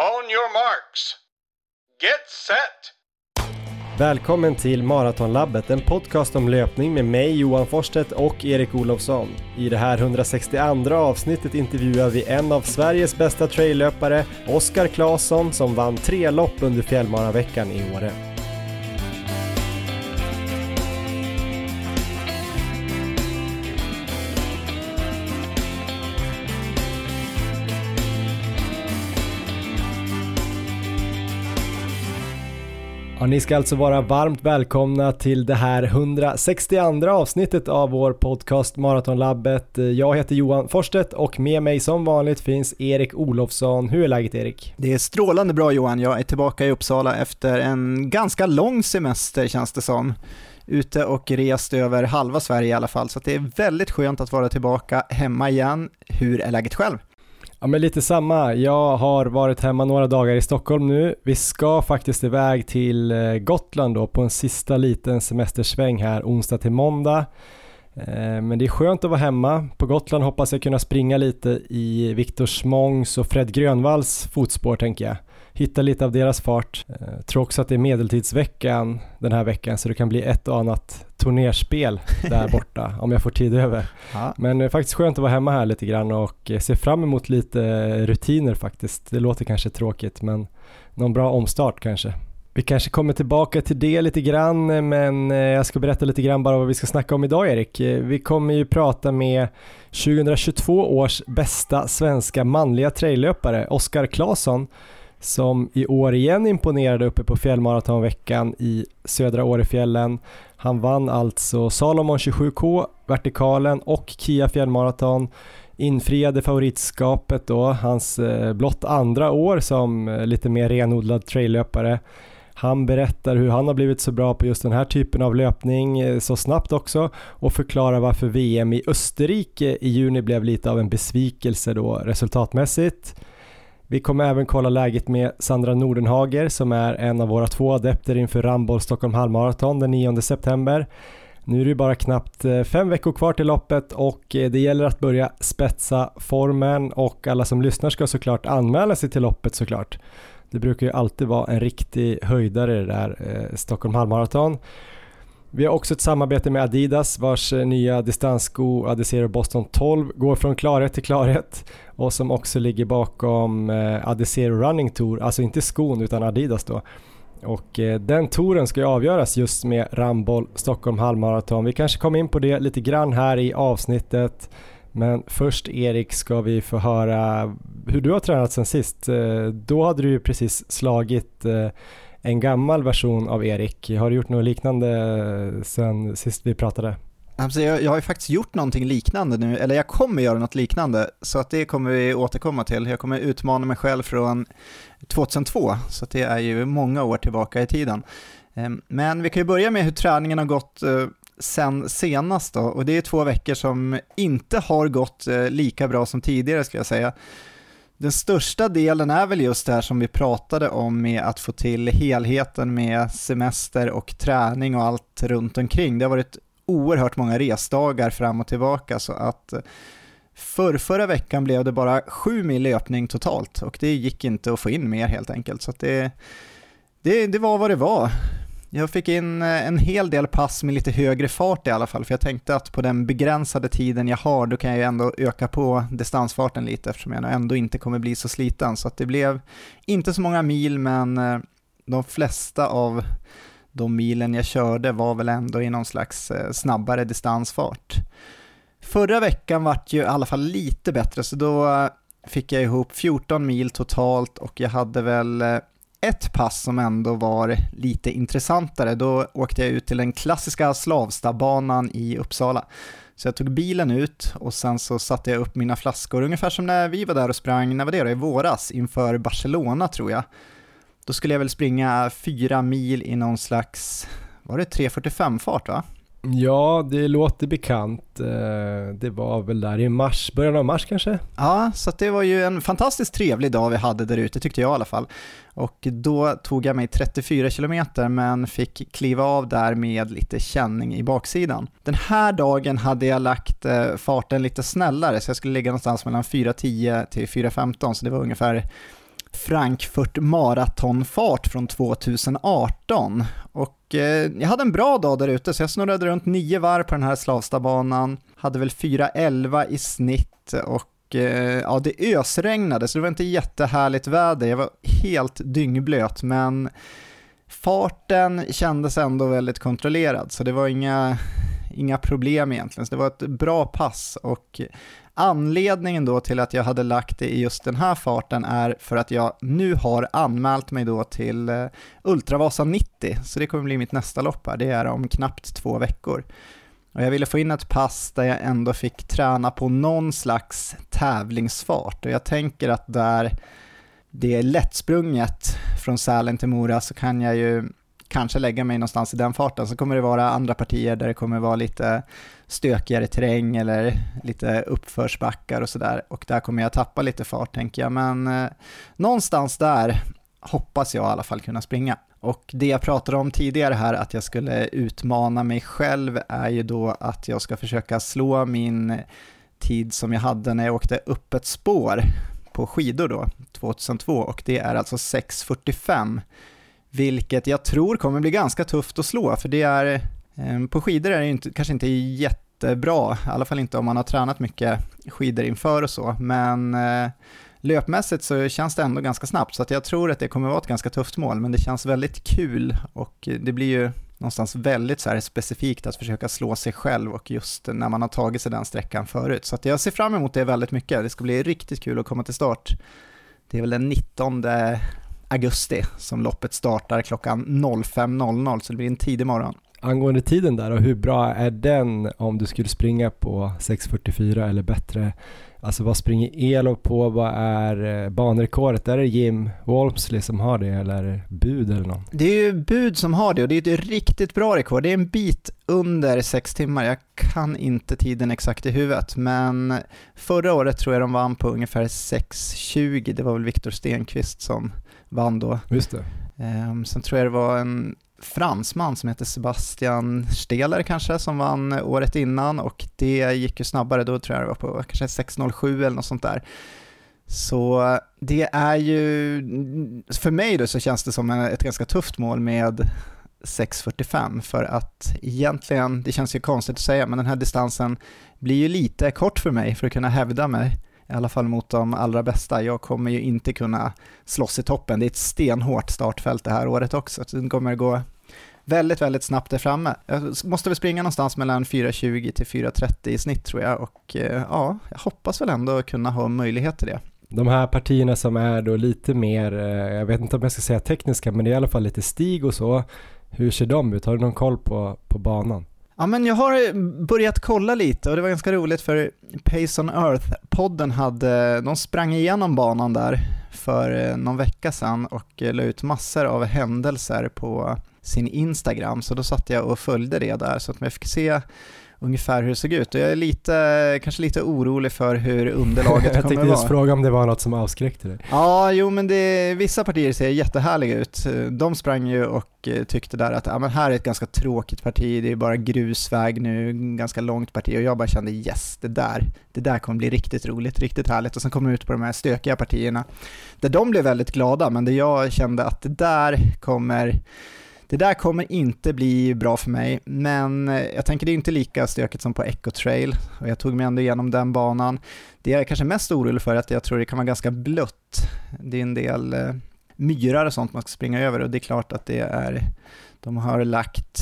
On your marks. Get set! Välkommen till Maratonlabbet, en podcast om löpning med mig Johan Forsstedt och Erik Olofsson. I det här 162 avsnittet intervjuar vi en av Sveriges bästa traillöpare, Oskar Claesson, som vann tre lopp under fjällmaraveckan i Åre. Ni ska alltså vara varmt välkomna till det här 162 avsnittet av vår podcast Maratonlabbet. Jag heter Johan Forsstedt och med mig som vanligt finns Erik Olofsson. Hur är läget Erik? Det är strålande bra Johan. Jag är tillbaka i Uppsala efter en ganska lång semester känns det som. Ute och rest över halva Sverige i alla fall, så det är väldigt skönt att vara tillbaka hemma igen. Hur är läget själv? Ja men lite samma. Jag har varit hemma några dagar i Stockholm nu. Vi ska faktiskt iväg till eh, Gotland då på en sista liten semestersväng här onsdag till måndag. Eh, men det är skönt att vara hemma. På Gotland hoppas jag kunna springa lite i Viktor Smångs och Fred Grönvalls fotspår tänker jag hitta lite av deras fart. Jag eh, tror också att det är medeltidsveckan den här veckan så det kan bli ett och annat turnerspel där borta om jag får tid över. Ja. Men det är faktiskt skönt att vara hemma här lite grann och se fram emot lite rutiner faktiskt. Det låter kanske tråkigt men någon bra omstart kanske. Vi kanske kommer tillbaka till det lite grann, men eh, jag ska berätta lite grann bara vad vi ska snacka om idag Erik. Eh, vi kommer ju prata med 2022 års bästa svenska manliga traillöpare, Oskar Claesson, som i år igen imponerade uppe på fjällmaratonveckan i södra Årefjällen. Han vann alltså Salomon 27K, vertikalen och Kia fjällmaraton infriade favoritskapet då, hans eh, blott andra år som eh, lite mer renodlad traillöpare. Han berättar hur han har blivit så bra på just den här typen av löpning eh, så snabbt också och förklarar varför VM i Österrike i juni blev lite av en besvikelse då resultatmässigt. Vi kommer även kolla läget med Sandra Nordenhager som är en av våra två adepter inför Ramboll Stockholm halvmaraton den 9 september. Nu är det bara knappt eh, fem veckor kvar till loppet och eh, det gäller att börja spetsa formen och alla som lyssnar ska såklart anmäla sig till loppet såklart. Det brukar ju alltid vara en riktig höjdare det där eh, Stockholm halvmaraton. Vi har också ett samarbete med Adidas vars eh, nya distanssko Adizero Boston 12 går från klarhet till klarhet och som också ligger bakom eh, Adesero Running Tour, alltså inte skon utan Adidas då. Och eh, den touren ska ju avgöras just med Ramboll Stockholm halvmaraton. Vi kanske kommer in på det lite grann här i avsnittet. Men först Erik ska vi få höra hur du har tränat sen sist. Eh, då hade du ju precis slagit eh, en gammal version av Erik. Har du gjort något liknande eh, sen sist vi pratade? Alltså jag, jag har ju faktiskt gjort någonting liknande nu, eller jag kommer göra något liknande, så att det kommer vi återkomma till. Jag kommer utmana mig själv från 2002, så att det är ju många år tillbaka i tiden. Ehm, men vi kan ju börja med hur träningen har gått eh, sen senast då, och det är två veckor som inte har gått eh, lika bra som tidigare ska jag säga. Den största delen är väl just det här som vi pratade om med att få till helheten med semester och träning och allt runt omkring. Det har varit oerhört många resdagar fram och tillbaka så att eh, för förra veckan blev det bara sju mil löpning totalt och det gick inte att få in mer helt enkelt. Så det, det, det var vad det var. Jag fick in eh, en hel del pass med lite högre fart i alla fall, för jag tänkte att på den begränsade tiden jag har, då kan jag ju ändå öka på distansfarten lite eftersom jag ändå inte kommer bli så sliten. Så att det blev inte så många mil, men eh, de flesta av de milen jag körde var väl ändå i någon slags eh, snabbare distansfart. Förra veckan vart ju i alla fall lite bättre, så då eh, fick jag ihop 14 mil totalt och jag hade väl eh, ett pass som ändå var lite intressantare. Då åkte jag ut till den klassiska Slavstabanan i Uppsala. Så jag tog bilen ut och sen så satte jag upp mina flaskor, ungefär som när vi var där och sprang, när var det då, i våras, inför Barcelona tror jag. Då skulle jag väl springa fyra mil i någon slags, var det 3.45-fart va? Ja, det låter bekant. Eh, det var väl där i mars, början av mars kanske? Ja, så det var ju en fantastiskt trevlig dag vi hade där ute, tyckte jag i alla fall. Och då tog jag mig 34 km men fick kliva av där med lite känning i baksidan. Den här dagen hade jag lagt eh, farten lite snällare, så jag skulle ligga någonstans mellan 4.10 till 4.15, så det var ungefär Frankfurt maratonfart från 2018. Och eh, jag hade en bra dag där ute så jag snurrade runt nio varv på den här Slavstabanan, hade väl 4.11 i snitt och eh, ja, det ösregnade så det var inte jättehärligt väder. Jag var helt dyngblöt men farten kändes ändå väldigt kontrollerad så det var inga, inga problem egentligen. Så det var ett bra pass och Anledningen då till att jag hade lagt det i just den här farten är för att jag nu har anmält mig då till eh, Ultravasa 90, så det kommer bli mitt nästa lopp här, det är om knappt två veckor. Och jag ville få in ett pass där jag ändå fick träna på någon slags tävlingsfart. Och jag tänker att där det är lättsprunget från Sälen till Mora så kan jag ju kanske lägga mig någonstans i den farten. Så kommer det vara andra partier där det kommer vara lite stökigare terräng eller lite uppförsbackar och sådär. Och där kommer jag tappa lite fart tänker jag. Men eh, någonstans där hoppas jag i alla fall kunna springa. Och det jag pratade om tidigare här, att jag skulle utmana mig själv, är ju då att jag ska försöka slå min tid som jag hade när jag åkte upp ett spår på skidor då, 2002, och det är alltså 6.45 vilket jag tror kommer bli ganska tufft att slå, för det är, ehm, på skidor är det inte, kanske inte jättebra, i alla fall inte om man har tränat mycket skidor inför och så, men eh, löpmässigt så känns det ändå ganska snabbt, så att jag tror att det kommer vara ett ganska tufft mål, men det känns väldigt kul och det blir ju någonstans väldigt så specifikt att försöka slå sig själv och just när man har tagit sig den sträckan förut. Så att jag ser fram emot det väldigt mycket. Det ska bli riktigt kul att komma till start. Det är väl den 19 augusti som loppet startar klockan 05.00 så det blir en tidig morgon. Angående tiden där och hur bra är den om du skulle springa på 6.44 eller bättre? Alltså vad springer Elo på? Vad är eh, banrekordet? Är det Jim Walmsley som har det eller Bud eller någon? Det är ju Bud som har det och det är ett riktigt bra rekord. Det är en bit under sex timmar. Jag kan inte tiden exakt i huvudet men förra året tror jag de vann på ungefär 6.20. Det var väl Viktor Stenqvist som vann då. Just det. Um, sen tror jag det var en fransman som heter Sebastian Steler kanske som vann året innan och det gick ju snabbare, då tror jag det var på kanske 6.07 eller något sånt där. Så det är ju, för mig då så känns det som ett ganska tufft mål med 6.45 för att egentligen, det känns ju konstigt att säga, men den här distansen blir ju lite kort för mig för att kunna hävda mig i alla fall mot de allra bästa. Jag kommer ju inte kunna slåss i toppen. Det är ett stenhårt startfält det här året också, så det kommer gå väldigt, väldigt snabbt där framme. Jag måste väl springa någonstans mellan 4.20 till 4.30 i snitt tror jag och eh, ja, jag hoppas väl ändå kunna ha möjlighet till det. De här partierna som är då lite mer, eh, jag vet inte om jag ska säga tekniska, men det är i alla fall lite stig och så. Hur ser de ut? Har du någon koll på, på banan? Ja, men jag har börjat kolla lite och det var ganska roligt för Pace on Earth-podden hade, de sprang igenom banan där för eh, någon vecka sedan och eh, la ut massor av händelser på sin Instagram, så då satt jag och följde det där så att jag fick se ungefär hur det såg ut. Och jag är lite, kanske lite orolig för hur underlaget kommer vara. Jag tänkte just fråga om det var något som avskräckte dig. Ja, jo men det, vissa partier ser jättehärliga ut. De sprang ju och eh, tyckte där att ja, men här är ett ganska tråkigt parti, det är bara grusväg nu, ganska långt parti och jag bara kände yes, det där, det där kommer bli riktigt roligt, riktigt härligt och sen kom jag ut på de här stökiga partierna där de blev väldigt glada men det jag kände att det där kommer det där kommer inte bli bra för mig, men eh, jag tänker det är inte lika stökigt som på Echo Trail och jag tog mig ändå igenom den banan. Det jag är kanske mest orolig för är att jag tror det kan vara ganska blött. Det är en del eh, myrar och sånt man ska springa över och det är klart att det är, de har lagt,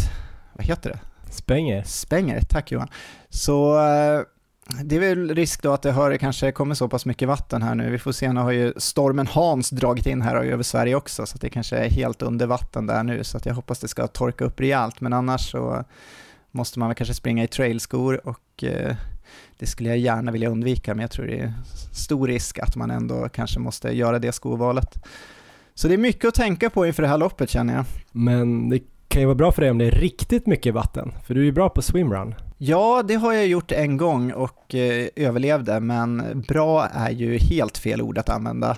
vad heter det? Spänger. Spänger, tack Johan. Så eh, det är väl risk då att det har, kanske kommer så pass mycket vatten här nu. Vi får se, nu har ju stormen Hans dragit in här över Sverige också, så det kanske är helt under vatten där nu, så att jag hoppas det ska torka upp rejält, men annars så måste man väl kanske springa i trailskor och eh, det skulle jag gärna vilja undvika, men jag tror det är stor risk att man ändå kanske måste göra det skovalet. Så det är mycket att tänka på inför det här loppet känner jag. Men det kan ju vara bra för dig om det är riktigt mycket vatten, för du är ju bra på swimrun. Ja, det har jag gjort en gång och eh, överlevde, men bra är ju helt fel ord att använda,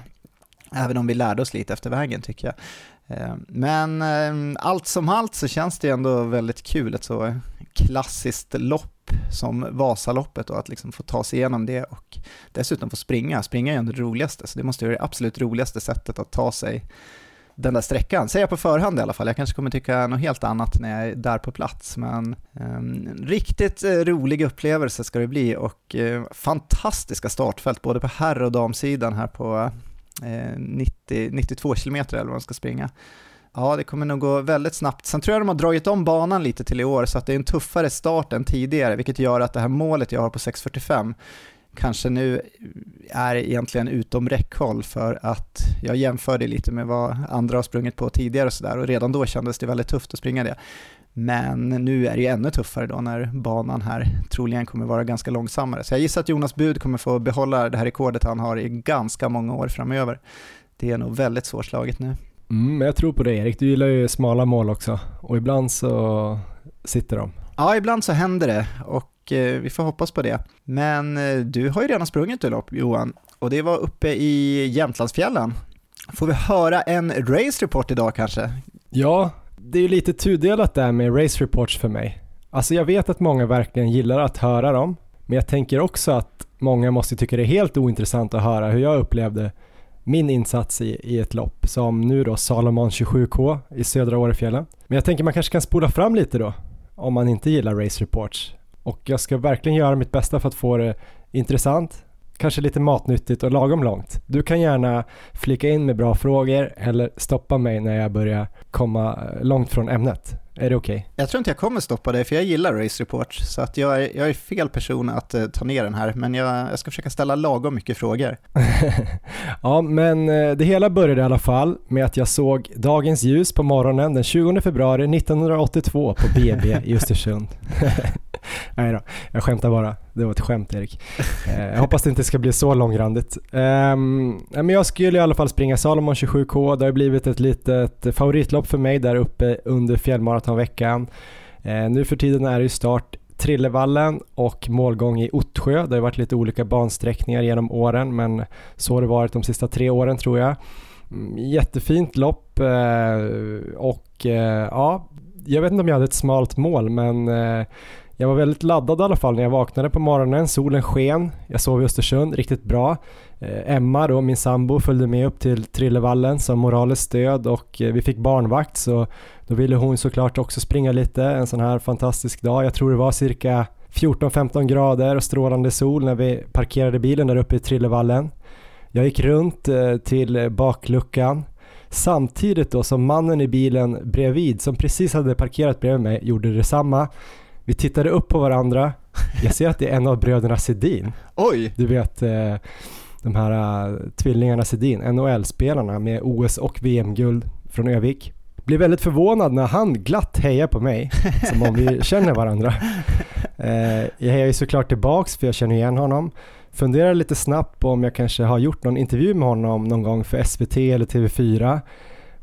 även om vi lärde oss lite efter vägen tycker jag. Eh, men eh, allt som allt så känns det ändå väldigt kul, ett så klassiskt lopp som Vasaloppet och att liksom få ta sig igenom det och dessutom få springa. Springa är ju det roligaste, så det måste vara det absolut roligaste sättet att ta sig den där sträckan. Säger jag på förhand i alla fall. Jag kanske kommer tycka något helt annat när jag är där på plats, men um, riktigt eh, rolig upplevelse ska det bli och uh, fantastiska startfält både på herr och damsidan här på uh, 90, 92 kilometer eller vad man ska springa. Ja, det kommer nog gå väldigt snabbt. Sen tror jag de har dragit om banan lite till i år så att det är en tuffare start än tidigare, vilket gör att det här målet jag har på 6.45 kanske nu är egentligen utom räckhåll för att jag jämförde lite med vad andra har sprungit på tidigare och sådär och redan då kändes det väldigt tufft att springa det. Men nu är det ju ännu tuffare då när banan här troligen kommer vara ganska långsammare. Så jag gissar att Jonas Bud kommer få behålla det här rekordet han har i ganska många år framöver. Det är nog väldigt svårslaget nu. Mm, jag tror på det Erik, du gillar ju smala mål också och ibland så sitter de. Ja, ibland så händer det och eh, vi får hoppas på det. Men eh, du har ju redan sprungit ett lopp Johan och det var uppe i Jämtlandsfjällen. Får vi höra en race report idag kanske? Ja, det är ju lite tudelat där med race reports för mig. Alltså jag vet att många verkligen gillar att höra dem, men jag tänker också att många måste tycka det är helt ointressant att höra hur jag upplevde min insats i, i ett lopp som nu då Salomon 27K i södra Årefjällen. Men jag tänker man kanske kan spola fram lite då om man inte gillar race reports. Och jag ska verkligen göra mitt bästa för att få det intressant, kanske lite matnyttigt och lagom långt. Du kan gärna flika in med bra frågor eller stoppa mig när jag börjar komma eh, långt från ämnet. Är det okej? Okay? Jag tror inte jag kommer stoppa dig, för jag gillar Race Report, så att jag, är, jag är fel person att uh, ta ner den här, men jag, jag ska försöka ställa lagom mycket frågor. ja, men uh, det hela började i alla fall med att jag såg dagens ljus på morgonen den 20 februari 1982 på BB i Östersund. Nej då, jag skämtar bara. Det var ett skämt Erik. Eh, jag hoppas det inte ska bli så långrandigt. Ehm, men jag skulle i alla fall springa Salomon 27K. Det har blivit ett litet favoritlopp för mig där uppe under fjällmaratonveckan. Eh, nu för tiden är det start Trillevallen och målgång i Ottsjö. Det har varit lite olika bansträckningar genom åren men så har det varit de sista tre åren tror jag. Mm, jättefint lopp eh, och ja, jag vet inte om jag hade ett smalt mål men jag var väldigt laddad i alla fall när jag vaknade på morgonen. Solen sken, jag sov i Östersund riktigt bra. Eh, Emma då, min sambo, följde med upp till Trillevallen som moraliskt stöd och eh, vi fick barnvakt så då ville hon såklart också springa lite en sån här fantastisk dag. Jag tror det var cirka 14-15 grader och strålande sol när vi parkerade bilen där uppe i Trillevallen. Jag gick runt eh, till bakluckan samtidigt då som mannen i bilen bredvid som precis hade parkerat bredvid mig gjorde detsamma. Vi tittade upp på varandra. Jag ser att det är en av bröderna Sedin. Oj! Du vet eh, de här uh, tvillingarna Sedin, NHL-spelarna med OS och VM-guld från Övik. Blir väldigt förvånad när han glatt hejar på mig, som om vi känner varandra. Uh, jag hejar ju såklart tillbaks för jag känner igen honom. Funderar lite snabbt på om jag kanske har gjort någon intervju med honom någon gång för SVT eller TV4.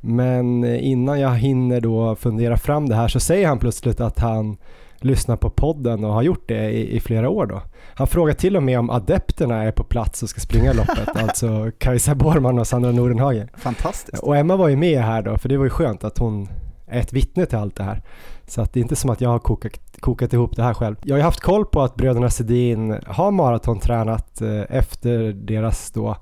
Men innan jag hinner då fundera fram det här så säger han plötsligt att han lyssnar på podden och har gjort det i, i, flera år då. Han frågar till och med om adepterna är på plats och ska springa loppet, alltså Kajsa Borman och Sandra Nordenhagen. Fantastiskt. Och Emma var ju med här då, för det var ju skönt att hon är ett vittne till allt det här. Så att det är inte som att jag har kokat, kokat ihop det här själv. Jag har haft koll på att bröderna Sedin har maratontränat eh, efter deras då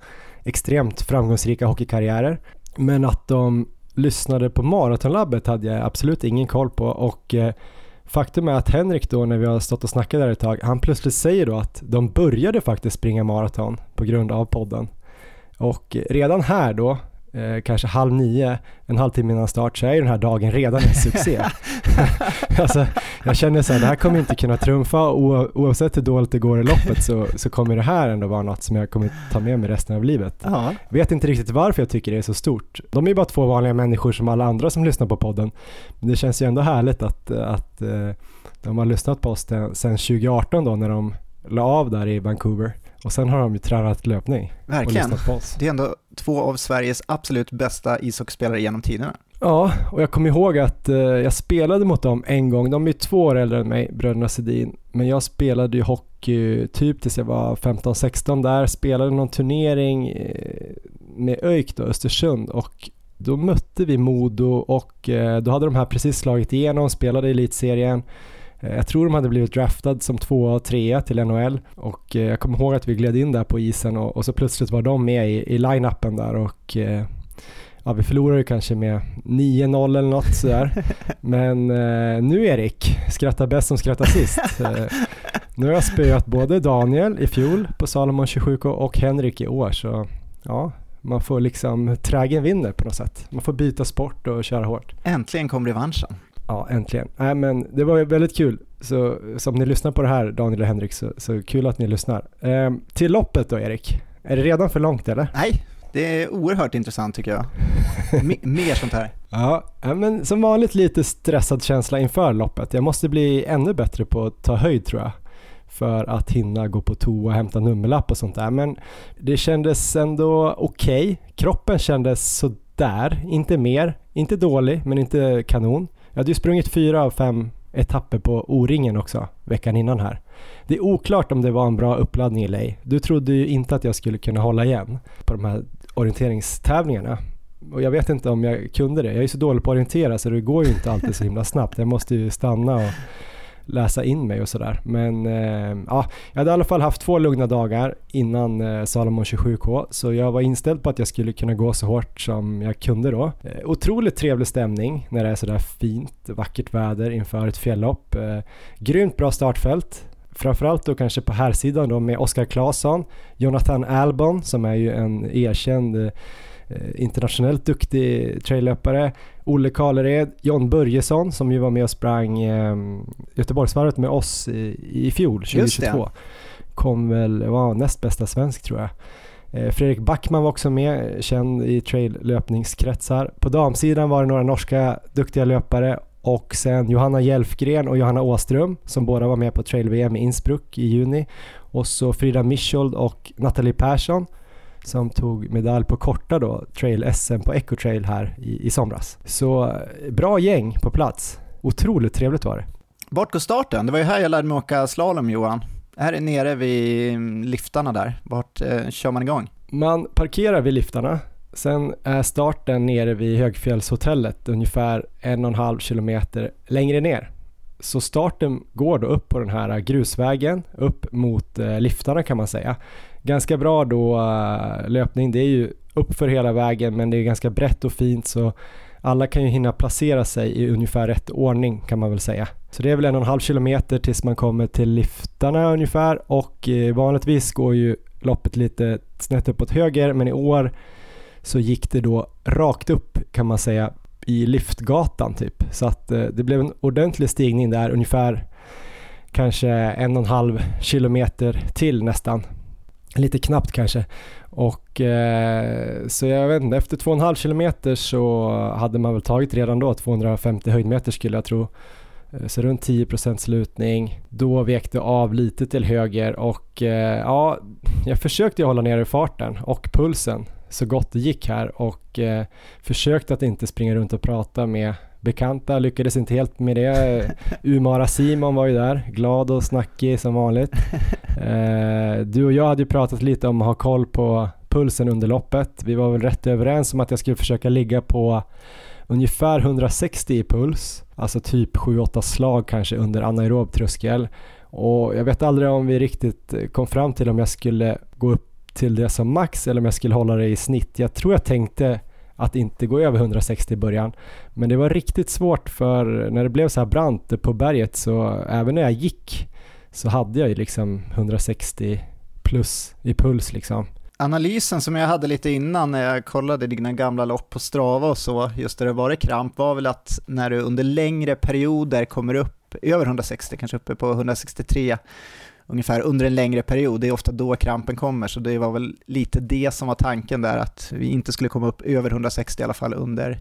extremt framgångsrika hockeykarriärer. Men att de lyssnade på Maratonlabbet hade jag absolut ingen koll på och eh, Faktum är att Henrik då när vi har stått och snackat där ett tag, han plötsligt säger då att de började faktiskt springa maraton på grund av podden. Och redan här då, eh, kanske halv nio, en halvtimme innan start, så är den här dagen redan en succé. alltså, jag känner så här, det här kommer inte kunna trumfa oavsett hur dåligt det går i loppet så, så kommer det här ändå vara något som jag kommer ta med mig resten av livet. Ja. Vet inte riktigt varför jag tycker det är så stort. De är ju bara två vanliga människor som alla andra som lyssnar på podden. Men det känns ju ändå härligt att, att eh, de har lyssnat på oss sedan 2018 då när de la av där i Vancouver. Och sen har de ju tränat löpning Verkligen. Det är ändå två av Sveriges absolut bästa ishockeyspelare genom tiderna. Ja, och jag kommer ihåg att eh, jag spelade mot dem en gång. De är två år äldre än mig, bröderna Sedin. Men jag spelade ju hockey typ tills jag var 15-16 där. Spelade någon turnering eh, med ÖIK då, Östersund. Och då mötte vi Modo och eh, då hade de här precis slagit igenom, spelade i elitserien. Eh, jag tror de hade blivit draftad som tvåa och trea till NHL och eh, jag kommer ihåg att vi gled in där på isen och, och så plötsligt var de med i, i line-upen där och eh, ja, vi förlorade kanske med 9-0 eller något sådär. Men eh, nu Erik, skrattar bäst som skrattar sist. Eh, nu har jag spöat både Daniel i fjol på Salomon 27K och Henrik i år så ja, man får liksom, trägen vinner på något sätt. Man får byta sport och köra hårt. Äntligen kom revanschen. Ja, äntligen. Nej, men det var väldigt kul. Så som ni lyssnar på det här, Daniel och Henrik, så, så kul att ni lyssnar. Eh, till loppet då, Erik. Är det redan för långt eller? Nej, det är oerhört intressant tycker jag. M mer sånt här. Ja, men som vanligt lite stressad känsla inför loppet. Jag måste bli ännu bättre på att ta höjd tror jag. För att hinna gå på toa och hämta nummerlapp och sånt där. Men det kändes ändå okej. Okay. Kroppen kändes sådär, inte mer. Inte dålig, men inte kanon. Jag hade ju sprungit fyra av fem etapper på O-ringen också veckan innan här. Det är oklart om det var en bra uppladdning i LA. Du trodde ju inte att jag skulle kunna hålla igen på de här orienteringstävlingarna. Och jag vet inte om jag kunde det. Jag är så dålig på att orientera så det går ju inte alltid så himla snabbt. Jag måste ju stanna och läsa in mig och sådär. Men eh, ja, jag hade i alla fall haft två lugna dagar innan eh, Salomon 27K så jag var inställd på att jag skulle kunna gå så hårt som jag kunde då. Eh, otroligt trevlig stämning när det är sådär fint, vackert väder inför ett fjällopp. Eh, grymt bra startfält. Framförallt då kanske på här sidan då med Oskar Claesson, Jonathan Albon som är ju en erkänd eh, internationellt duktig traillöpare, Olle Karlered, John Börjesson som ju var med och sprang eh, Göteborgsvarvet med oss i, i fjol, 2022. Kom väl, var näst bästa svensk tror jag. Eh, Fredrik Backman var också med, känd i traillöpningskretsar. På damsidan var det några norska duktiga löpare och sen Johanna Hjelfgren och Johanna Åström som båda var med på trail-VM i Innsbruck i juni. Och så Frida Mischold och Nathalie Persson som tog medalj på korta då, trail-SM på Ecotrail här i, i somras. Så eh, bra gäng på plats. Otroligt trevligt var det. Vart går starten? Det var ju här jag lärde mig åka slalom Johan. Här är nere vid mm, liftarna där. Vart eh, kör man igång? Man parkerar vid liftarna. Sen är starten nere vid Högfjällshotellet ungefär en och en halv kilometer längre ner. Så starten går då upp på den här grusvägen upp mot eh, liftarna kan man säga ganska bra då eh, löpning. Det är ju uppför hela vägen men det är ganska brett och fint så alla kan ju hinna placera sig i ungefär rätt ordning kan man väl säga. Så det är väl en och en halv kilometer tills man kommer till liftarna ungefär och eh, vanligtvis går ju loppet lite snett uppåt höger men i år så gick det då rakt upp kan man säga i liftgatan typ. Så att eh, det blev en ordentlig stigning där ungefär kanske en och en halv kilometer till nästan Lite knappt kanske. Och eh, så jag vet inte, efter 2,5 kilometer så hade man väl tagit redan då 250 höjdmeter skulle jag tro. Eh, så runt 10% slutning. Då vek det av lite till höger och eh, ja, jag försökte hålla nere farten och pulsen så gott det gick här och eh, försökte att inte springa runt och prata med bekanta, lyckades inte helt med det. Umara Simon var ju där, glad och snackig som vanligt. Eh, du och jag hade ju pratat lite om att ha koll på pulsen under loppet. Vi var väl rätt överens om att jag skulle försöka ligga på ungefär 160 i puls, alltså typ 7-8 slag kanske under anaerob tröskel. Och jag vet aldrig om vi riktigt kom fram till om jag skulle gå upp till det som max eller om jag skulle hålla det i snitt. Jag tror jag tänkte att inte gå över 160 i början. Men det var riktigt svårt för när det blev så här brant på berget så även när jag gick så hade jag ju liksom 160 plus i puls liksom. Analysen som jag hade lite innan när jag kollade dina gamla lopp på Strava och så, just där det var kramp, var väl att när du under längre perioder kommer upp över 160, kanske uppe på 163, ungefär under en längre period. Det är ofta då krampen kommer, så det var väl lite det som var tanken där, att vi inte skulle komma upp över 160 i alla fall under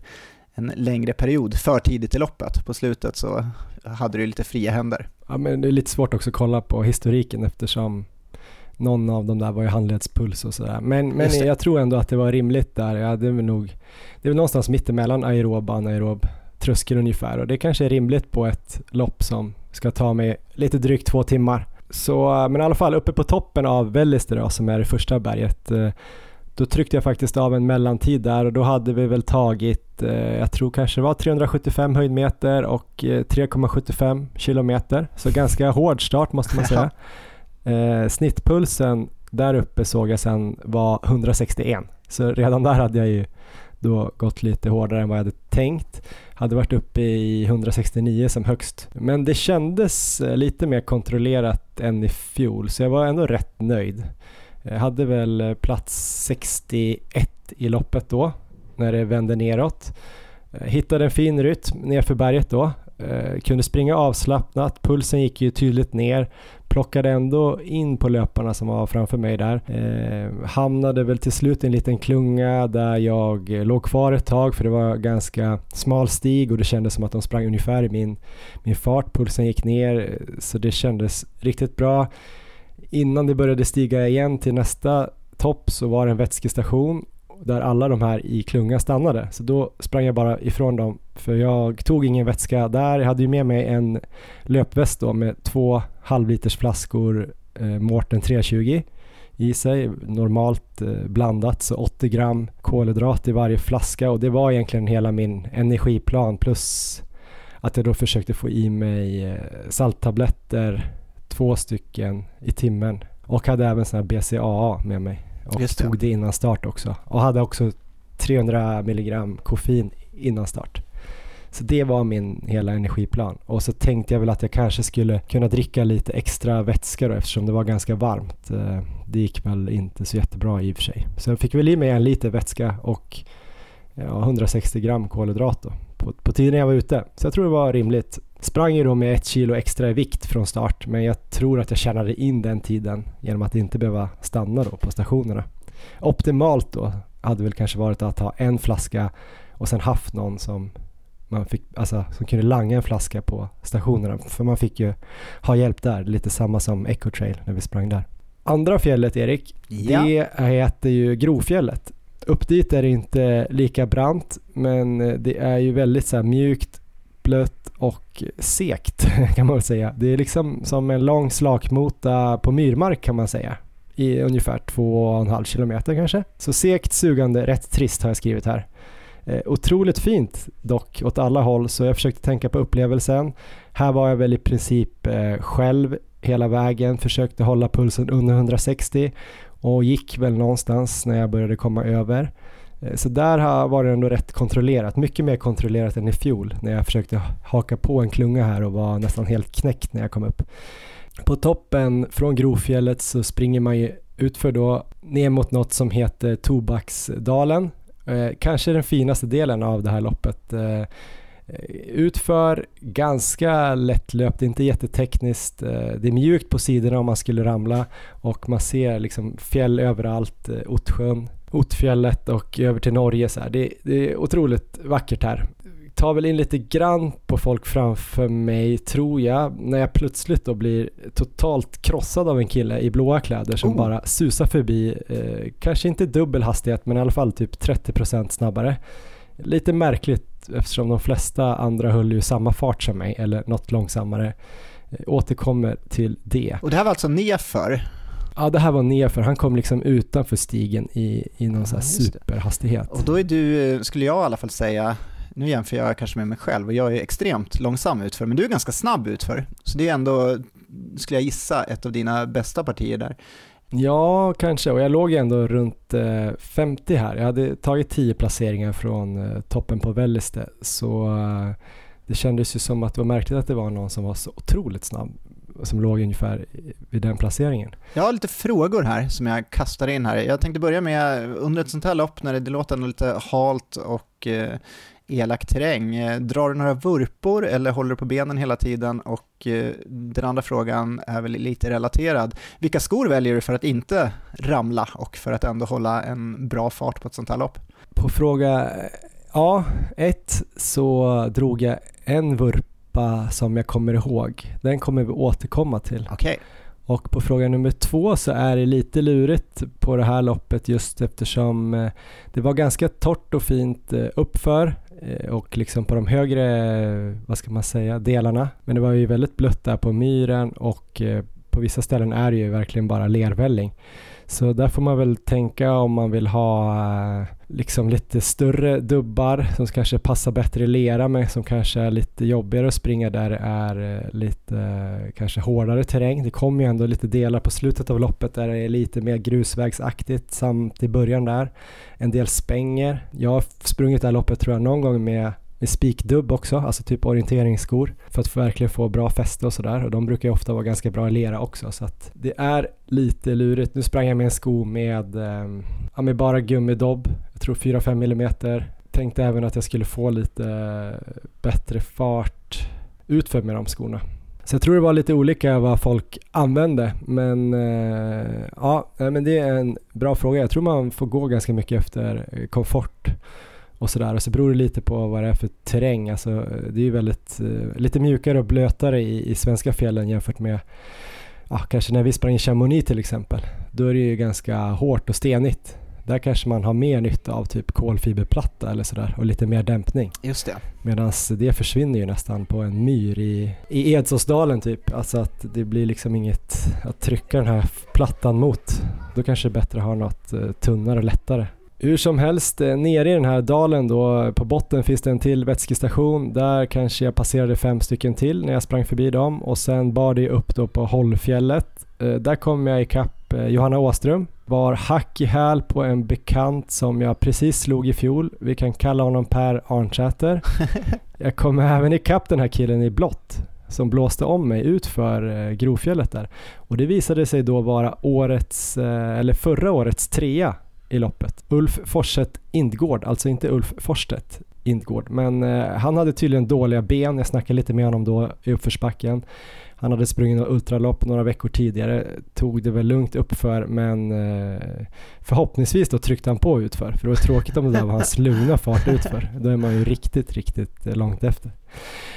en längre period, för tidigt i loppet. På slutet så hade du lite fria händer. Ja, men det är lite svårt också att kolla på historiken eftersom någon av dem där var ju handledspuls och sådär. Men, men jag tror ändå att det var rimligt där. Ja, det är väl nog, det är väl någonstans mittemellan aerob och anaerob tröskel ungefär och det kanske är rimligt på ett lopp som ska ta mig lite drygt två timmar. Så, men i alla fall uppe på toppen av Vellister som är det första berget, eh, då tryckte jag faktiskt av en mellantid där och då hade vi väl tagit, eh, jag tror kanske det var 375 höjdmeter och eh, 3,75 kilometer. Så ganska hård start måste man säga. Eh, snittpulsen där uppe såg jag sen var 161. Så redan där hade jag ju då gått lite hårdare än vad jag hade tänkt. Hade varit uppe i 169 som högst. Men det kändes eh, lite mer kontrollerat än i fjol så jag var ändå rätt nöjd. Jag hade väl eh, plats 61 i loppet då när det vände neråt. Eh, hittade en fin rytm nerför berget då. Kunde springa avslappnat, pulsen gick ju tydligt ner plockade ändå in på löparna som var framför mig där. Eh, hamnade väl till slut i en liten klunga där jag låg kvar ett tag för det var ganska smal stig och det kändes som att de sprang ungefär i min, min fart. Pulsen gick ner så det kändes riktigt bra. Innan det började stiga igen till nästa topp så var det en vätskestation där alla de här i klungan stannade. Så då sprang jag bara ifrån dem för jag tog ingen vätska där. Jag hade ju med mig en löpväst då med två halvliters flaskor eh, Mårten 320 i sig, normalt eh, blandat, så 80 gram kolhydrat i varje flaska och det var egentligen hela min energiplan plus att jag då försökte få i mig eh, salttabletter, två stycken i timmen och hade även sån här BCAA med mig och det. tog det innan start också och hade också 300 milligram koffein innan start. Så det var min hela energiplan. Och så tänkte jag väl att jag kanske skulle kunna dricka lite extra vätska då eftersom det var ganska varmt. Eh, det gick väl inte så jättebra i och för sig. Så jag fick väl i mig en liter vätska och ja, 160 gram kolhydrat då på, på tiden jag var ute. Så jag tror det var rimligt. Sprang ju då med ett kilo extra i vikt från start men jag tror att jag tjänade in den tiden genom att inte behöva stanna då på stationerna. Optimalt då hade väl kanske varit att ha en flaska och sen haft någon som man fick, alltså, som kunde langa en flaska på stationerna. För man fick ju ha hjälp där, lite samma som Ecotrail när vi sprang där. Andra fjället Erik, ja. det heter ju Grofjället. Upp dit är det inte lika brant men det är ju väldigt så mjukt, blött och sekt kan man väl säga. Det är liksom som en lång slakmota på myrmark kan man säga i ungefär två och en halv kilometer kanske. Så segt, sugande, rätt trist har jag skrivit här. Eh, otroligt fint dock åt alla håll så jag försökte tänka på upplevelsen. Här var jag väl i princip eh, själv hela vägen, försökte hålla pulsen under 160 och gick väl någonstans när jag började komma över. Eh, så där var det ändå rätt kontrollerat, mycket mer kontrollerat än i fjol när jag försökte haka på en klunga här och var nästan helt knäckt när jag kom upp. På toppen från Grofjället så springer man ju utför då ner mot något som heter Tobaksdalen Eh, kanske den finaste delen av det här loppet. Eh, utför ganska lättlöpt, inte jättetekniskt. Eh, det är mjukt på sidorna om man skulle ramla och man ser liksom fjäll överallt, eh, Ottsjön, Ottfjället och över till Norge. Så det, det, är otroligt vackert här tar väl in lite grann på folk framför mig tror jag när jag plötsligt då blir totalt krossad av en kille i blåa kläder som oh. bara susar förbi, eh, kanske inte dubbel hastighet men i alla fall typ 30% snabbare. Lite märkligt eftersom de flesta andra höll ju samma fart som mig eller något långsammare. Eh, återkommer till det. Och det här var alltså nerför? Ja, det här var nerför. Han kom liksom utanför stigen i, i någon ja, superhastighet. Och då är du, skulle jag i alla fall säga, nu jämför jag kanske med mig själv och jag är extremt långsam utför, men du är ganska snabb utför. Så det är ändå, skulle jag gissa, ett av dina bästa partier där. Ja, kanske. Och jag låg ändå runt 50 eh, här. Jag hade tagit 10 placeringar från eh, toppen på Välliste. Så eh, det kändes ju som att det var märkligt att det var någon som var så otroligt snabb som låg ungefär vid den placeringen. Jag har lite frågor här som jag kastar in här. Jag tänkte börja med, under ett sånt här lopp när det, låter lite halt och elak terräng. Eh, drar du några vurpor eller håller du på benen hela tiden? Och eh, den andra frågan är väl lite relaterad. Vilka skor väljer du för att inte ramla och för att ändå hålla en bra fart på ett sånt här lopp? På fråga ja, ett så drog jag en vurpa som jag kommer ihåg. Den kommer vi återkomma till. Okay. Och på fråga nummer två så är det lite lurigt på det här loppet just eftersom eh, det var ganska torrt och fint uppför Eh, och liksom på de högre, vad ska man säga, delarna. Men det var ju väldigt blött där på myren och eh, på vissa ställen är det ju verkligen bara lervälling. Så där får man väl tänka om man vill ha eh, liksom lite större dubbar som kanske passar bättre i lera men som kanske är lite jobbigare att springa där det är eh, lite eh, kanske hårdare terräng. Det kommer ju ändå lite delar på slutet av loppet där det är lite mer grusvägsaktigt samt i början där. En del spänger. Jag har sprungit det här loppet tror jag någon gång med med spikdubb också, alltså typ orienteringsskor för att verkligen få bra fäste och sådär och de brukar ju ofta vara ganska bra i lera också så att det är lite lurigt. Nu sprang jag med en sko med, eh, ja, med bara gummidobb, jag tror 4-5 millimeter. Tänkte även att jag skulle få lite eh, bättre fart utför med de skorna. Så jag tror det var lite olika vad folk använde men eh, ja, men det är en bra fråga. Jag tror man får gå ganska mycket efter eh, komfort och sådär. Och så beror det lite på vad det är för terräng. Alltså, det är ju väldigt, lite mjukare och blötare i, i svenska fjällen jämfört med ja, kanske när vi sprang i Chamonix till exempel. Då är det ju ganska hårt och stenigt. Där kanske man har mer nytta av typ kolfiberplatta eller sådär och lite mer dämpning. Just det. Medan det försvinner ju nästan på en myr i, i Edsåsdalen typ. Alltså att det blir liksom inget att trycka den här plattan mot. Då kanske det är bättre att ha något uh, tunnare och lättare. Hur som helst, eh, nere i den här dalen då på botten finns det en till vätskestation. Där kanske jag passerade fem stycken till när jag sprang förbi dem och sen bar det upp då på Hållfjället. Eh, där kom jag ikapp eh, Johanna Åström. Var hack i häl på en bekant som jag precis slog i fjol. Vi kan kalla honom Per Arnsäter. jag kom även ikapp den här killen i blått som blåste om mig ut för Grovfjället där. Och det visade sig då vara årets, eller förra årets trea i loppet. Ulf Forset Indgård, alltså inte Ulf Forstedt Indgård, men eh, han hade tydligen dåliga ben. Jag snackade lite med honom då i uppförsbacken. Han hade sprungit några ultralopp några veckor tidigare, tog det väl lugnt uppför men eh, förhoppningsvis då tryckte han på utför för det var tråkigt om det där var hans lugna fart utför. Då är man ju riktigt, riktigt eh, långt efter.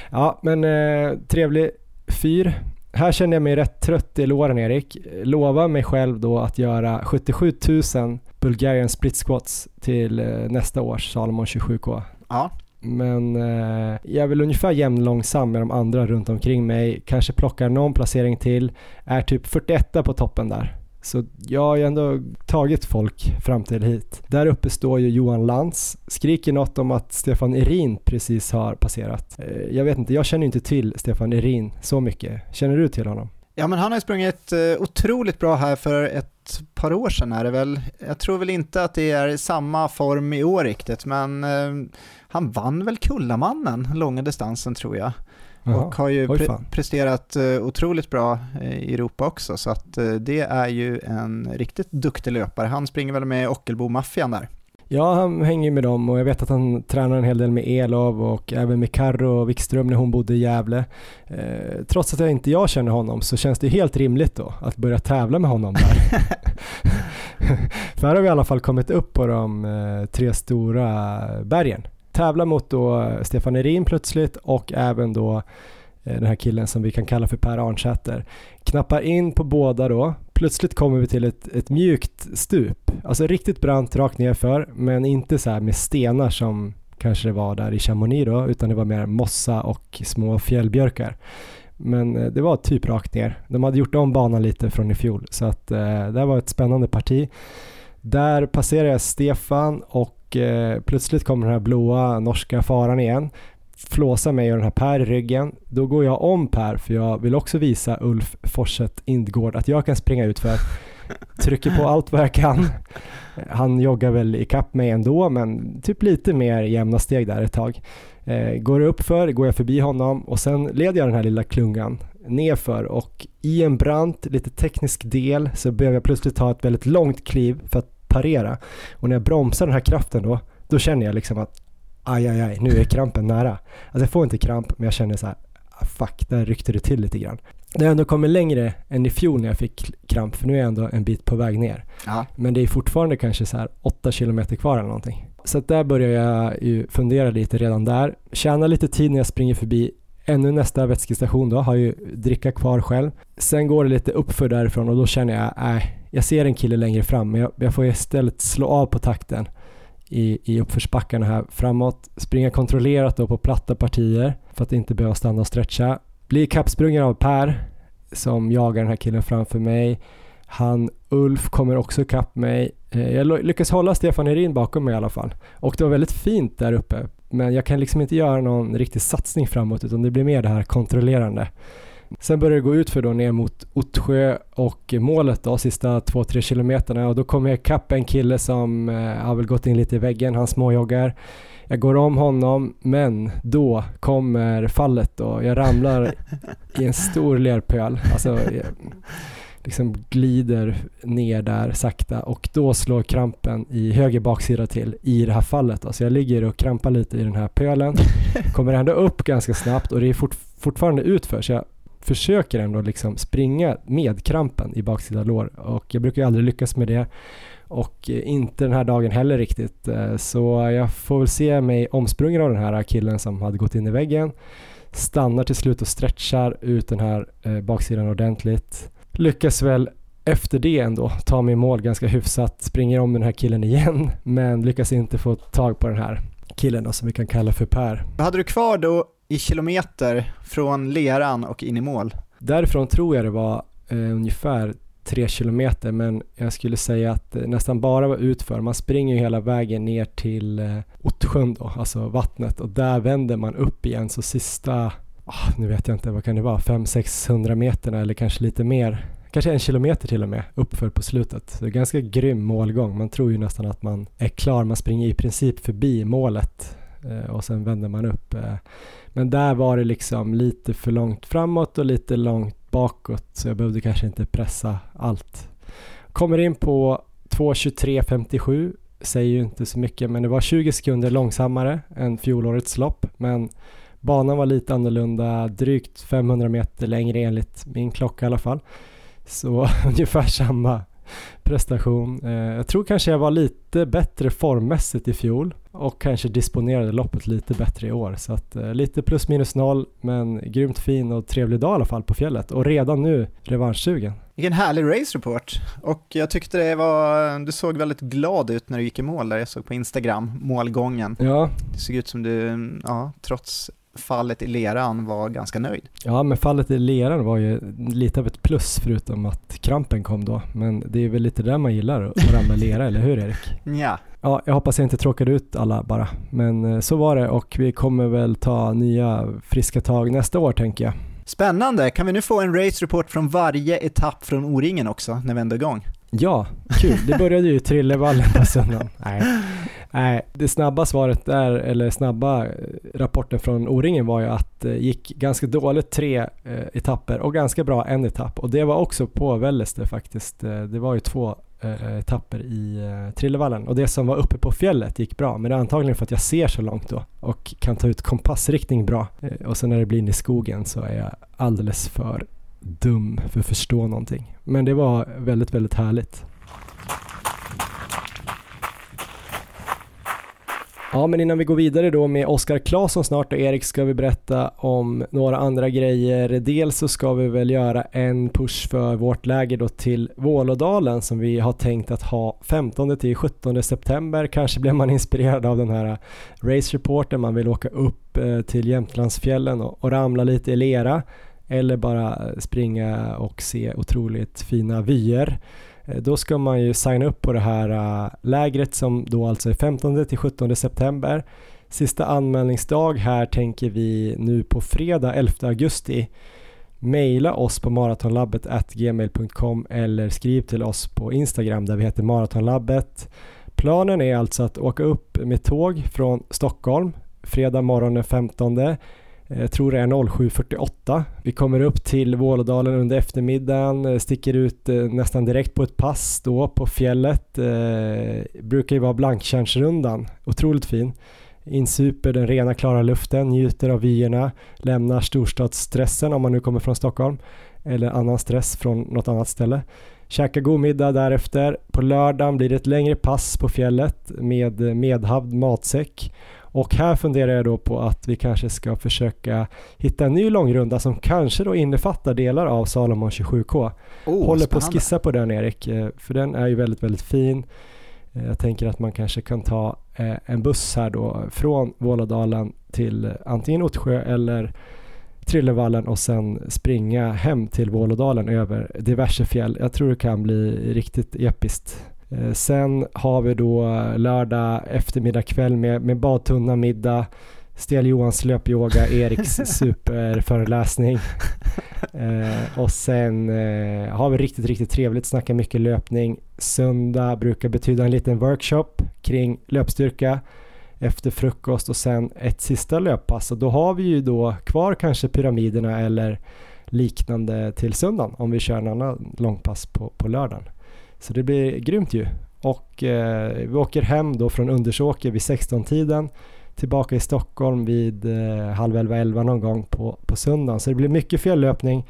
Ja, men eh, trevlig fyr. Här känner jag mig rätt trött i låren Erik. Lova mig själv då att göra 77 000 Bulgarian split squats till nästa års Salomon 27K. Ja. Men eh, jag är väl ungefär jämnlångsam med de andra runt omkring mig. Kanske plockar någon placering till. Är typ 41 på toppen där. Så jag har ju ändå tagit folk fram till hit. Där uppe står ju Johan Lantz, skriker något om att Stefan Erin precis har passerat. Eh, jag vet inte, jag känner inte till Stefan Erin så mycket. Känner du till honom? Ja, men han har sprungit eh, otroligt bra här för ett par år sedan är det väl. Jag tror väl inte att det är samma form i år riktigt, men eh, han vann väl Kullamannen, långa distansen tror jag. Jaha. Och har ju pre presterat uh, otroligt bra i Europa också, så att det är ju en riktigt duktig löpare. Han springer väl med Ockelbo-maffian där. Ja, han hänger med dem och jag vet att han tränar en hel del med Elov och även med Karro Wikström när hon bodde i Gävle. Eh, trots att jag inte jag känner honom så känns det helt rimligt då att börja tävla med honom där. För här har vi i alla fall kommit upp på de eh, tre stora bergen. Tävla mot då Stefan Erin plötsligt och även då eh, den här killen som vi kan kalla för Per Arnsäter. Knappar in på båda då. Plötsligt kommer vi till ett, ett mjukt stup. Alltså riktigt brant rakt nerför men inte så här med stenar som kanske det var där i Chamonix då utan det var mer mossa och små fjällbjörkar. Men eh, det var typ rakt ner. De hade gjort om banan lite från i fjol så att eh, det var ett spännande parti. Där passerar jag Stefan och eh, plötsligt kommer den här blåa norska faran igen flåsar mig och den här Per i ryggen. Då går jag om Per för jag vill också visa Ulf Forset Indgård att jag kan springa ut för trycker på allt vad jag kan. Han joggar väl ikapp mig ändå men typ lite mer jämna steg där ett tag. Eh, går upp för går jag förbi honom och sen leder jag den här lilla klungan nerför och i en brant, lite teknisk del så behöver jag plötsligt ta ett väldigt långt kliv för att parera. Och när jag bromsar den här kraften då, då känner jag liksom att aj, aj, aj, nu är krampen nära. Alltså jag får inte kramp, men jag känner så här, ah, fuck, där ryckte det till lite grann. Det har ändå kommit längre än i fjol när jag fick kramp, för nu är jag ändå en bit på väg ner. Aha. Men det är fortfarande kanske så här 8 kilometer kvar eller någonting. Så att där börjar jag ju fundera lite redan där. Tjäna lite tid när jag springer förbi ännu nästa vätskestation då, har ju dricka kvar själv. Sen går det lite uppför därifrån och då känner jag, nej, äh, jag ser en kille längre fram, men jag, jag får istället slå av på takten i, i uppförsbackarna här framåt. Springa kontrollerat då på platta partier för att inte behöva stanna och stretcha. Bli kappsprungen av Per. som jagar den här killen framför mig. Han Ulf kommer också ikapp mig. Eh, jag lyckas hålla Stefan Herin bakom mig i alla fall. Och det var väldigt fint där uppe. Men jag kan liksom inte göra någon riktig satsning framåt utan det blir mer det här kontrollerande. Sen börjar det gå ut för då ner mot Ottsjö och målet då, sista 2-3 kilometerna och då kommer jag ikapp en kille som eh, har väl gått in lite i väggen, han småjoggar. Jag går om honom, men då kommer fallet och jag ramlar i en stor lerpöl. Alltså, jag, liksom glider ner där sakta och då slår krampen i höger baksida till i det här fallet. då. Så jag ligger och krampar lite i den här pölen, kommer ändå upp ganska snabbt och det är fort, fortfarande utför så jag försöker ändå liksom springa med krampen i baksida lår och jag brukar ju aldrig lyckas med det och eh, inte den här dagen heller riktigt. Eh, så jag får väl se mig omsprungen av den här killen som hade gått in i väggen. Stannar till slut och stretchar ut den här eh, baksidan ordentligt. Lyckas väl efter det ändå ta mig i mål ganska hyfsat, springer om den här killen igen men lyckas inte få tag på den här killen då, som vi kan kalla för Per. Vad hade du kvar då i kilometer från leran och in i mål? Därifrån tror jag det var eh, ungefär tre kilometer men jag skulle säga att det nästan bara var utför. Man springer ju hela vägen ner till eh, Ottsjön då, alltså vattnet och där vänder man upp igen så sista, oh, nu vet jag inte, vad kan det vara, 500-600 meterna eller kanske lite mer kanske en kilometer till och med uppför på slutet. Så det är ganska grym målgång. Man tror ju nästan att man är klar. Man springer i princip förbi målet Eh, och sen vände man upp. Eh. Men där var det liksom lite för långt framåt och lite långt bakåt så jag behövde kanske inte pressa allt. Kommer in på 2.23.57 säger ju inte så mycket men det var 20 sekunder långsammare än fjolårets lopp men banan var lite annorlunda, drygt 500 meter längre enligt min klocka i alla fall. Så ungefär samma prestation. Eh, jag tror kanske jag var lite bättre formmässigt i fjol och kanske disponerade loppet lite bättre i år. Så att eh, lite plus minus noll men grymt fin och trevlig dag i alla fall på fjället och redan nu revanschsugen. Vilken härlig race report och jag tyckte det var, du såg väldigt glad ut när du gick i mål där, jag såg på Instagram målgången. Ja. Det såg ut som du, ja, trots fallet i leran var ganska nöjd. Ja, men fallet i leran var ju lite av ett plus förutom att krampen kom då. Men det är väl lite där man gillar att ramla i lera, eller hur Erik? Ja. Ja, jag hoppas jag inte tråkade ut alla bara. Men eh, så var det och vi kommer väl ta nya friska tag nästa år tänker jag. Spännande! Kan vi nu få en race report från varje etapp från O-ringen också när vi ändå är igång? Ja, kul. Det började ju i Trillevallen på söndagen. Nej. Nej, det snabba svaret där, eller snabba eh, rapporten från O-ringen var ju att det gick ganska dåligt tre eh, etapper och ganska bra en etapp. Och det var också på Vällester faktiskt. Eh, det var ju två eh, etapper i eh, Trillevallen och det som var uppe på fjället gick bra. Men det är antagligen för att jag ser så långt då och kan ta ut kompassriktning bra. Eh, och sen när det blir in i skogen så är jag alldeles för dum för att förstå någonting. Men det var väldigt, väldigt härligt. Ja, men innan vi går vidare då med Oskar Claesson snart och Erik ska vi berätta om några andra grejer. Dels så ska vi väl göra en push för vårt läger då till Vålådalen som vi har tänkt att ha 15 till 17 september. Kanske blir man inspirerad av den här race reporten. Man vill åka upp eh, till Jämtlandsfjällen och, och ramla lite i lera eller bara springa och se otroligt fina vyer. Eh, då ska man ju signa upp på det här eh, lägret som då alltså är 15 till 17 september. Sista anmälningsdag här tänker vi nu på fredag 11 augusti. Maila oss på maratonlabbet gmail.com eller skriv till oss på Instagram där vi heter maratonlabbet. Planen är alltså att åka upp med tåg från Stockholm fredag morgon den 15 Eh, jag tror det är 07.48. Vi kommer upp till Vålådalen under eftermiddagen, eh, sticker ut eh, nästan direkt på ett pass då på fjället. Det brukar ju vara Blanktjärnsrundan, otroligt fin. Insuper den rena klara luften, njuter av vyerna, lämnar storstadsstressen om man nu kommer från Stockholm eller annan stress från något annat ställe. Käka god middag därefter. På lördagen blir det ett längre pass på fjället med medhavd matsäck och här funderar jag då på att vi kanske ska försöka hitta en ny långrunda som kanske då innefattar delar av Salomon 27K. Oh, Håller på att skissa på den Erik, eh, för den är ju väldigt, väldigt fin. Eh, jag tänker att man kanske kan ta eh, en buss här då från Vålådalen till antingen Ottsjö eller Trillevallen och sen springa hem till Vålådalen över diverse fjäll. Jag tror det kan bli riktigt episkt. Eh, sen har vi då lördag eftermiddag kväll med, med badtunna middag, Stel Johans löpyoga, Eriks superföreläsning. Eh, och sen eh, har vi riktigt, riktigt trevligt, snackar mycket löpning. Söndag brukar betyda en liten workshop kring löpstyrka efter frukost och sen ett sista löppass. Och då har vi ju då kvar kanske pyramiderna eller liknande till söndagen om vi kör en annan långpass på, på lördagen. Så det blir grymt ju. Och eh, vi åker hem då från Undersåker vid 16-tiden tillbaka i Stockholm vid eh, halv elva, elva någon gång på, på söndagen. Så det blir mycket fjällöpning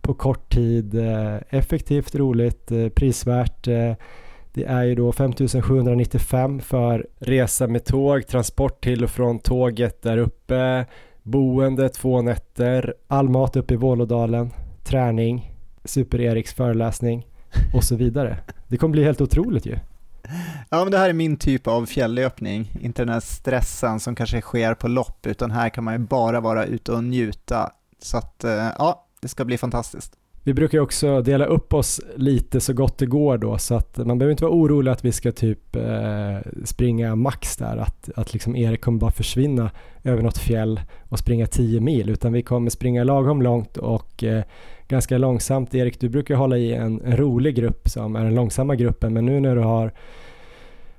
på kort tid. Eh, effektivt, roligt, eh, prisvärt. Eh, det är ju då 5795 för resa med tåg, transport till och från tåget där uppe, boende två nätter, all mat uppe i Vålådalen, träning, Super-Eriks föreläsning och så vidare. Det kommer bli helt otroligt ju. Ja, men det här är min typ av fjälllöpning, inte den här stressen som kanske sker på lopp, utan här kan man ju bara vara ute och njuta. Så att, eh, ja, det ska bli fantastiskt. Vi brukar ju också dela upp oss lite så gott det går då så att man behöver inte vara orolig att vi ska typ eh, springa max där, att, att liksom Erik kommer bara försvinna över något fjäll och springa 10 mil utan vi kommer springa lagom långt och eh, ganska långsamt. Erik, du brukar hålla i en, en rolig grupp som är den långsamma gruppen men nu när du har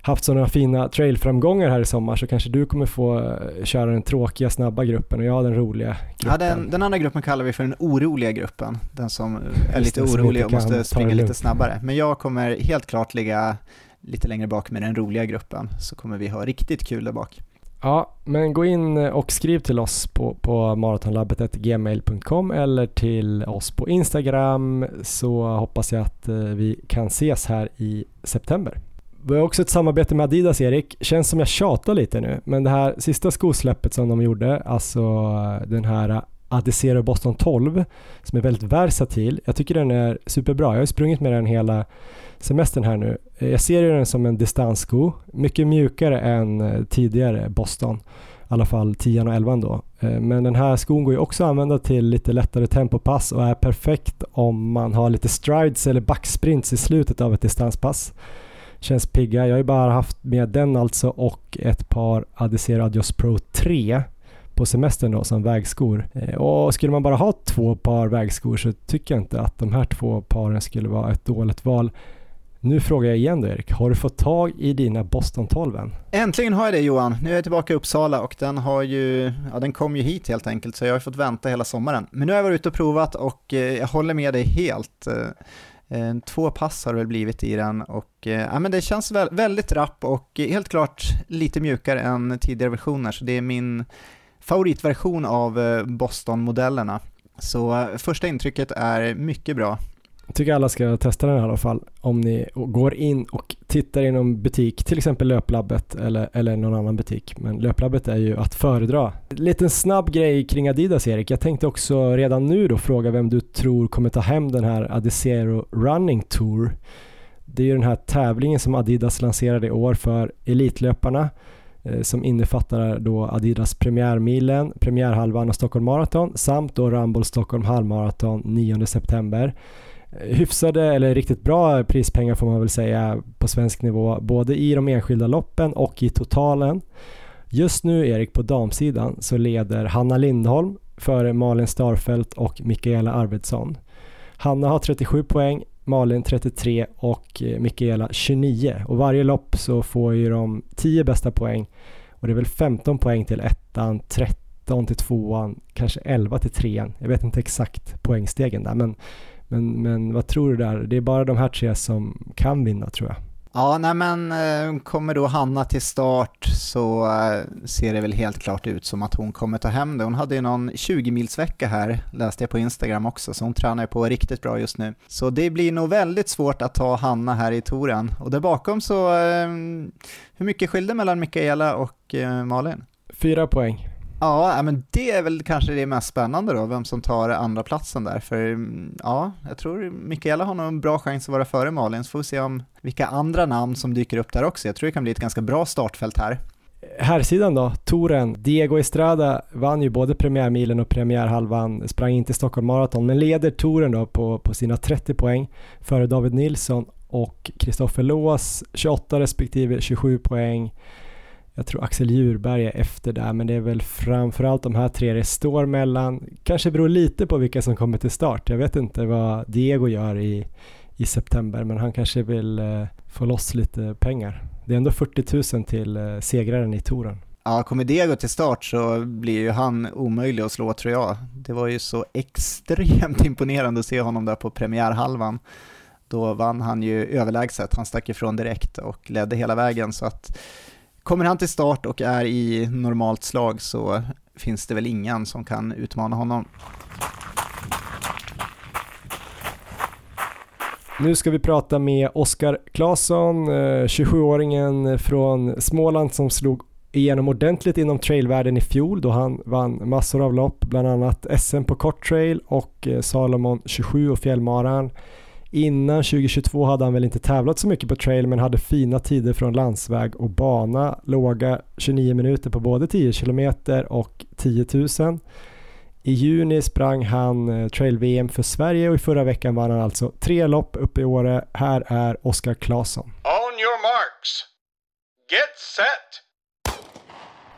haft sådana fina trailframgångar här i sommar så kanske du kommer få eh, köra den tråkiga snabba gruppen och jag den roliga gruppen. Ja, den, den andra gruppen kallar vi för den oroliga gruppen. Den som är lite orolig och måste springa lite snabbare. Men jag kommer helt klart ligga lite längre bak med den roliga gruppen så kommer vi ha riktigt kul där bak. Ja, men gå in eh, och skriv till oss på, på maratonlabbet.gmail.com eller till oss på Instagram så hoppas jag att eh, vi kan ses här i september. Vi har också ett samarbete med Adidas Erik. Känns som jag tjatar lite nu, men det här sista skosläppet som de gjorde, alltså eh, den här Adizero Boston 12 som är väldigt versatil. Jag tycker den är superbra. Jag har sprungit med den hela semestern här nu. Eh, jag ser den som en distanssko, mycket mjukare än eh, tidigare Boston. I alla fall 10 och 11 då. Eh, men den här skon går ju också att använda till lite lättare tempopass och är perfekt om man har lite strides eller backsprints i slutet av ett distanspass känns pigga. Jag har ju bara haft med den alltså och ett par Adizero Adios Pro 3 på semestern då som vägskor. Eh, och skulle man bara ha två par vägskor så tycker jag inte att de här två paren skulle vara ett dåligt val. Nu frågar jag igen då Erik, har du fått tag i dina Boston 12 än? Äntligen har jag det Johan, nu är jag tillbaka i Uppsala och den har ju, ja den kom ju hit helt enkelt så jag har fått vänta hela sommaren. Men nu har jag varit ute och provat och eh, jag håller med dig helt. Eh, två pass har det väl blivit i den och ja, men det känns väldigt rapp och helt klart lite mjukare än tidigare versioner så det är min favoritversion av eh, Boston-modellerna. Så eh, första intrycket är mycket bra. Jag tycker alla ska testa den i alla fall. Om ni går in och tittar i någon butik, till exempel Löplabbet eller, eller någon annan butik. Men Löplabbet är ju att föredra. Liten snabb grej kring Adidas Erik. Jag tänkte också redan nu då fråga vem du tror kommer ta hem den här Adizero Running Tour. Det är ju den här tävlingen som Adidas lanserade i år för elitlöparna Eh, som innefattar då Adidas premiärmilen, premiärhalvan och Stockholm Marathon samt då Rumble Stockholm halvmarathon 9 september eh, hyfsade eller riktigt bra prispengar får man väl säga på svensk nivå, både i de enskilda loppen och i totalen. Just nu Erik på damsidan så leder Hanna Lindholm före Malin Starfelt och Mikaela Arvidsson. Hanna har 37 poäng, Malin 33 och eh, Mikaela 29 och varje lopp så får ju de 10 bästa poäng och det är väl 15 poäng till ettan, 13 till tvåan, kanske 11 till trean. Jag vet inte exakt poängstegen där men men, men vad tror du där? Det är bara de här tre som kan vinna tror jag. Ja, nej men eh, kommer då Hanna till start så eh, ser det väl helt klart ut som att hon kommer ta hem det. Hon hade ju någon 20-milsvecka här, läste jag på Instagram också, så hon tränar ju på riktigt bra just nu. Så det blir nog väldigt svårt att ta Hanna här i touren. Och där bakom så, eh, hur mycket skilde mellan Mikaela och Malin? Fyra poäng. Ja, men det är väl kanske det mest spännande då, vem som tar andra platsen där. För mm, ja, jag tror Mikaela har nog en bra chans att vara före Malin, så får vi se om vilka andra namn som dyker upp där också. Jag tror det kan bli ett ganska bra startfält här. här sidan då, touren. Diego Estrada vann ju både premiärmilen och premiärhalvan, sprang inte Stockholm Marathon, men leder touren då på, på sina 30 poäng före David Nilsson och Kristoffer Lås 28 respektive 27 poäng. Jag tror Axel Djurberg är efter där, men det är väl framförallt de här tre det står mellan. Kanske beror lite på vilka som kommer till start. Jag vet inte vad Diego gör i, i september, men han kanske vill eh, få loss lite pengar. Det är ändå 40 000 till eh, segraren i touren. Ja, kommer Diego till start så blir ju han omöjlig att slå tror jag. Det var ju så extremt imponerande att se honom där på premiärhalvan. Då vann han ju överlägset, han stack ifrån direkt och ledde hela vägen så att kommer han till start och är i normalt slag så finns det väl ingen som kan utmana honom. Nu ska vi prata med Oskar Claesson, eh, 27-åringen från Småland som slog igenom ordentligt inom trailvärlden i fjol då han vann massor av lopp, bland annat SM på kort trail och eh, Salomon 27 och fjällmaran. Innan 2022 hade han väl inte tävlat så mycket på trail men hade fina tider från landsväg och bana, låga 29 minuter på både 10 km och 10 000. I juni sprang han eh, trail-VM för Sverige och i förra veckan vann han alltså tre lopp uppe i Åre. Här är Oskar Claesson. On your marks. Get set.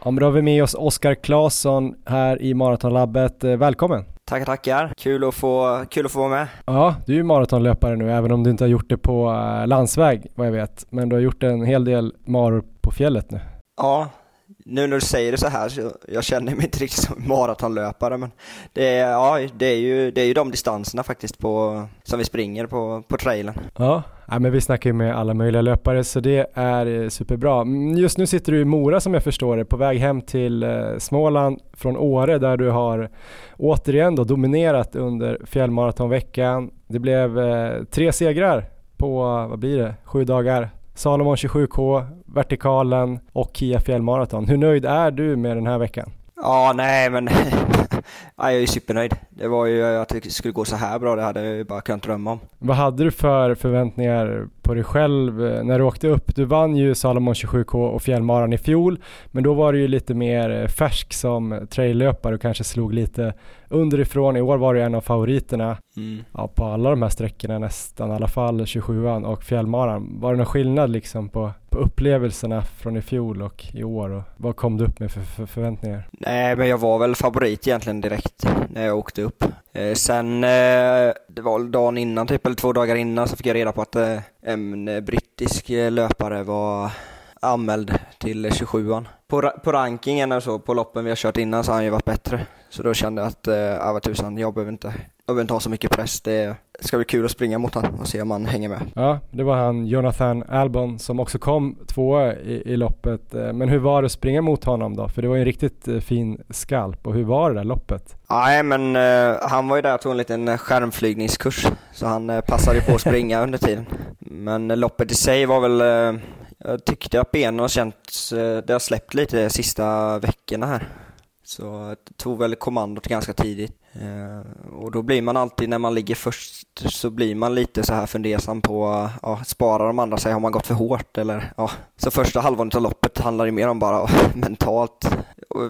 Ja, men då har vi med oss Oskar Claesson här i Maratonlabbet. Eh, välkommen! Tackar, tackar. Kul att, få, kul att få vara med. Ja, du är ju maratonlöpare nu, även om du inte har gjort det på eh, landsväg, vad jag vet. Men du har gjort en hel del maror på fjället nu. Ja, nu när du säger det så här så jag känner mig inte riktigt som maratonlöpare men det är, ja, det är, ju, det är ju de distanserna faktiskt på, som vi springer på, på trailen. Ja, ja, men vi snackar ju med alla möjliga löpare så det är eh, superbra. Mm, just nu sitter du i Mora som jag förstår det, på väg hem till eh, Småland från Åre där du har återigen då dominerat under fjällmaratonveckan. Det blev eh, tre segrar på, vad blir det, sju dagar. Salomon 27K, Vertikalen och Kia Fjällmaraton. Hur nöjd är du med den här veckan? Ja, nej men ja, jag är supernöjd. Det var ju att det skulle gå så här bra, det hade jag ju bara kunnat drömma om. Vad hade du för förväntningar på dig själv när du åkte upp? Du vann ju Salomon 27K och Fjällmaran i fjol, men då var du ju lite mer färsk som traillöpare och kanske slog lite underifrån. I år var du en av favoriterna mm. ja, på alla de här sträckorna nästan, i alla fall 27an och Fjällmaran. Var det någon skillnad liksom på, på upplevelserna från i fjol och i år och vad kom du upp med för, för förväntningar? Nej, men jag var väl favorit egentligen direkt när jag åkte upp. Eh, sen, eh, det var dagen innan typ, eller två dagar innan, så fick jag reda på att eh, en brittisk löpare var anmäld till 27an. På, på rankingen och så, på loppen vi har kört innan så har han ju varit bättre. Så då kände jag att, äh, vad tusan, jag behöver inte, jag behöver inte ha så mycket press. Det ska bli kul att springa mot honom och se om han hänger med. Ja, det var han Jonathan Albon som också kom tvåa i, i loppet. Eh, men hur var det att springa mot honom då? För det var ju en riktigt eh, fin skalp och hur var det där loppet? Nej, men uh, han var ju där och tog en liten skärmflygningskurs så han uh, passade på att springa under tiden. Men loppet i sig var väl jag tyckte att benen har känts, det har släppt lite de sista veckorna här. Så jag tog väl kommandot ganska tidigt. Eh, och då blir man alltid, när man ligger först, så blir man lite så här fundersam på, ja, sparar de andra sig, har man gått för hårt eller, ja. Så första halvan av loppet handlar ju mer om bara mentalt,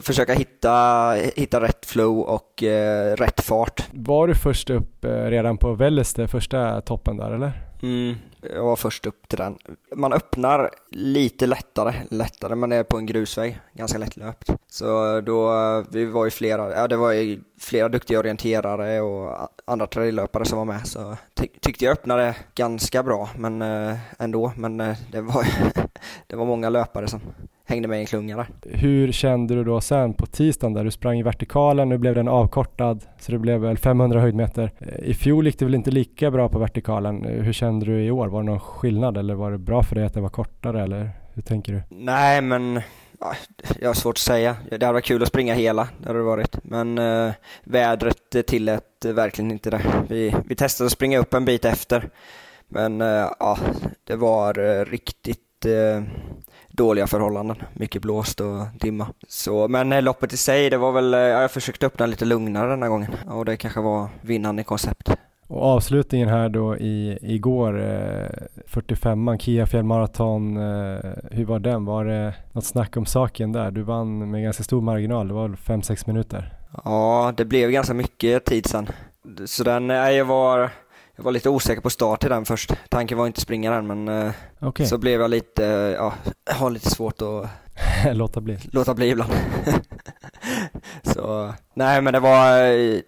försöka hitta, hitta rätt flow och eh, rätt fart. Var du först upp eh, redan på Välleste, första toppen där eller? Mm, jag var först upp till den. Man öppnar lite lättare, lättare, man är på en grusväg, ganska lättlöpt. Så då, vi var ju flera, ja det var ju flera duktiga orienterare och andra traillöpare som var med, så ty tyckte jag öppnade ganska bra, men eh, ändå, men eh, det var, det var många löpare som hängde med i en klunga där. Hur kände du då sen på tisdagen där du sprang i vertikalen, nu blev den avkortad så det blev väl 500 höjdmeter. Eh, I fjol gick det väl inte lika bra på vertikalen. Eh, hur kände du i år? Var det någon skillnad eller var det bra för dig att det var kortare eller hur tänker du? Nej men jag har svårt att säga. Det hade varit kul att springa hela, det hade det varit. Men äh, vädret tillät verkligen inte det. Vi, vi testade att springa upp en bit efter. Men äh, ja, det var äh, riktigt dåliga förhållanden. Mycket blåst och dimma. Så, men eh, loppet i sig, det var väl, eh, jag försökte öppna lite lugnare den här gången och det kanske var vinnande koncept. Och avslutningen här då i, igår, eh, 45an, Kia fjällmaraton, eh, hur var den? Var det något snack om saken där? Du vann med ganska stor marginal, det var 5-6 minuter. Ja, det blev ganska mycket tid sen. Så den, jag var, jag var lite osäker på start i den först. Tanken var inte springa den men eh, Okej, så blev jag lite, ja, har lite svårt att låta bli. låta bli ibland. så, nej men det var,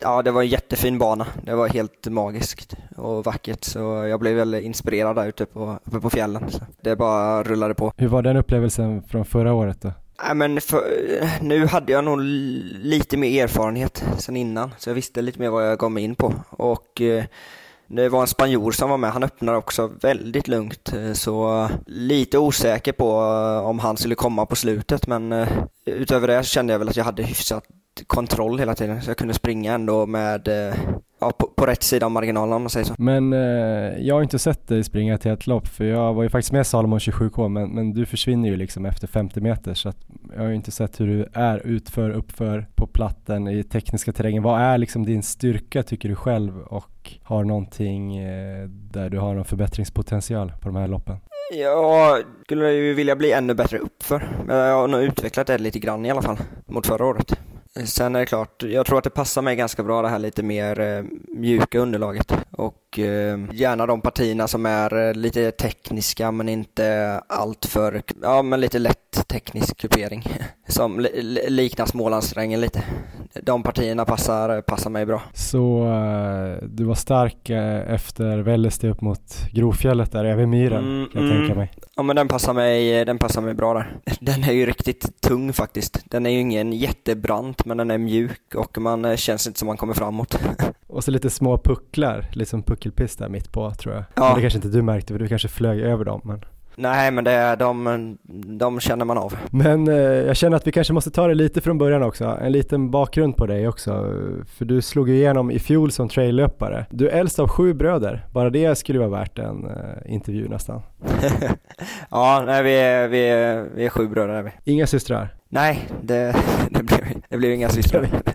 ja det var en jättefin bana. Det var helt magiskt och vackert så jag blev väl inspirerad där ute på, uppe på fjällen. Så det bara rullade på. Hur var den upplevelsen från förra året då? Nej men för, nu hade jag nog lite mer erfarenhet sen innan, så jag visste lite mer vad jag gav mig in på. Och eh, det var en spanjor som var med, han öppnade också väldigt lugnt, eh, så lite osäker på eh, om han skulle komma på slutet, men eh, utöver det så kände jag väl att jag hade hyfsat kontroll hela tiden, så jag kunde springa ändå med, ja, på, på rätt sida av marginalen om man säger så. Men eh, jag har inte sett dig springa ett helt lopp för jag var ju faktiskt med Salomon 27K men, men du försvinner ju liksom efter 50 meter så att jag har ju inte sett hur du är utför, uppför på platten i tekniska terrängen. Vad är liksom din styrka tycker du själv och har någonting eh, där du har någon förbättringspotential på de här loppen? Jag skulle ju vilja bli ännu bättre uppför, jag har nog utvecklat det lite grann i alla fall, mot förra året. Sen är det klart, jag tror att det passar mig ganska bra det här lite mer eh, mjuka underlaget. Och eh, gärna de partierna som är eh, lite tekniska men inte allt för, ja men lite lätt teknisk kupering som li- li- liknar Smålandsterrängen lite. De partierna passar, passar mig bra. Så eh, du var stark eh, efter Vällesti upp mot Grovfjället där över myren Mm, kan jag mm. tänka mig. Ja men den passar mig, den passar mig bra där. Den är ju riktigt tung faktiskt. Den är ju ingen jättebrant men den är mjuk och man känns inte som man kommer framåt. Och så lite små pucklar, lite som puckelpiss där mitt på tror jag. Ja. Men det kanske inte du märkte för du kanske flög över dem. Men, Nej men det är, de, de känner man av. men eh, jag känner att vi kanske måste ta det lite från början också. En liten bakgrund på dig också. För du slog ju igenom i fjol som traillöpare. Du är äldst av sju bröder. Bara det skulle vara värt en eh, intervju nästan. ja, nej vi är, vi är, vi är sju bröder är vi. Inga systrar? Nej, det, det, blev, det blev inga systrar.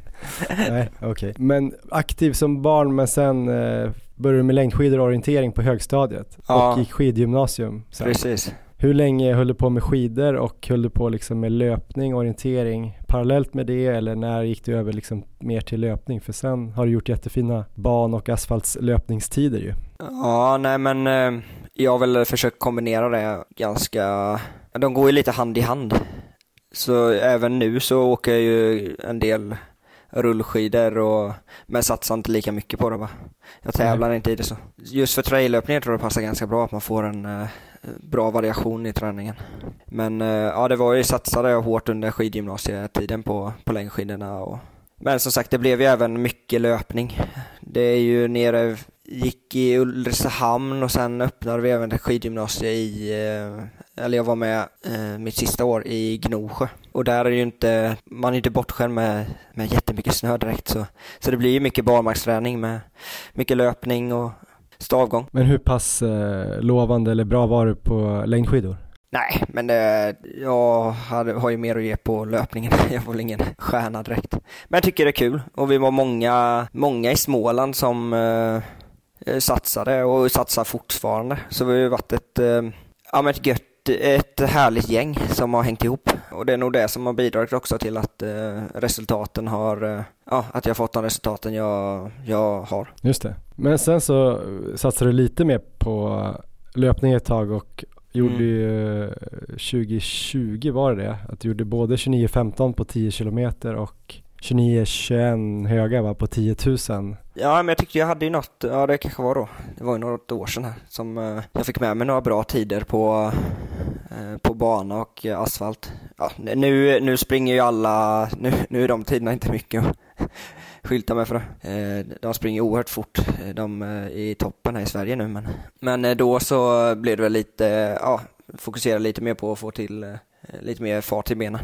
Nej, okej. Men aktiv som barn men sen eh, började du med längdskidor och orientering på högstadiet Ja. och gick skidgymnasium sen. Precis. Hur länge höll du på med skidor och höll du på liksom med löpning, orientering parallellt med det eller när gick du över liksom mer till löpning? För sen har du gjort jättefina ban och asfaltslöpningstider ju. Ja, nej men eh, jag har väl försökt kombinera det ganska, de går ju lite hand i hand. Så även nu så åker jag ju en del rullskidor och men satsar inte lika mycket på det va. Jag tävlar inte i det så. Just för traillöpningen tror jag det passar ganska bra att man får en eh, bra variation i träningen. Men eh, ja, det var ju satsade jag hårt under skidgymnasietiden på, på längdskidorna och men som sagt, det blev ju även mycket löpning. Det är ju nere, gick i Ulricehamn och sen öppnade vi även ett skidgymnasie i, eh, eller jag var med eh, mitt sista år i Gnosjö. Och där är ju inte, man är inte bortskämd med, med jättemycket snö direkt så, så det blir ju mycket barmarksträning med mycket löpning och stavgång. Men hur pass eh, lovande eller bra var du på längdskidor? Nej, men det, jag hade, har ju mer att ge på löpningen. Jag var väl ingen stjärna direkt. Men jag tycker det är kul och vi var många, många i Småland som eh, satsade och satsar fortfarande. Så vi har ju varit ett, eh, ja, men ett gött ett härligt gäng som har hängt ihop och det är nog det som har bidragit också till att eh, resultaten har, eh, ja, att jag fått de resultaten jag, jag har. Just det. Men sen så eh, satsade du lite mer på löpning ett tag och gjorde Mm. ju eh, 2020 var det det? Att du gjorde både 29-15 på 10 kilometer och 29-21 höga va, på 10 000. Ja, men jag tyckte jag hade ju något, ja det kanske var då, det var ju något år sedan här, som eh, jag fick med mig några bra tider på, eh, på bana och eh, asfalt. Ja, nu, nu springer ju alla, nu, nu är de tiderna inte mycket att skylta med för det. Eh, de springer oerhört fort, eh, de eh, är i toppen här i Sverige nu men, men eh, då så blev det väl lite, ja, fokusera lite mer på att få till eh, lite mer fart i benen.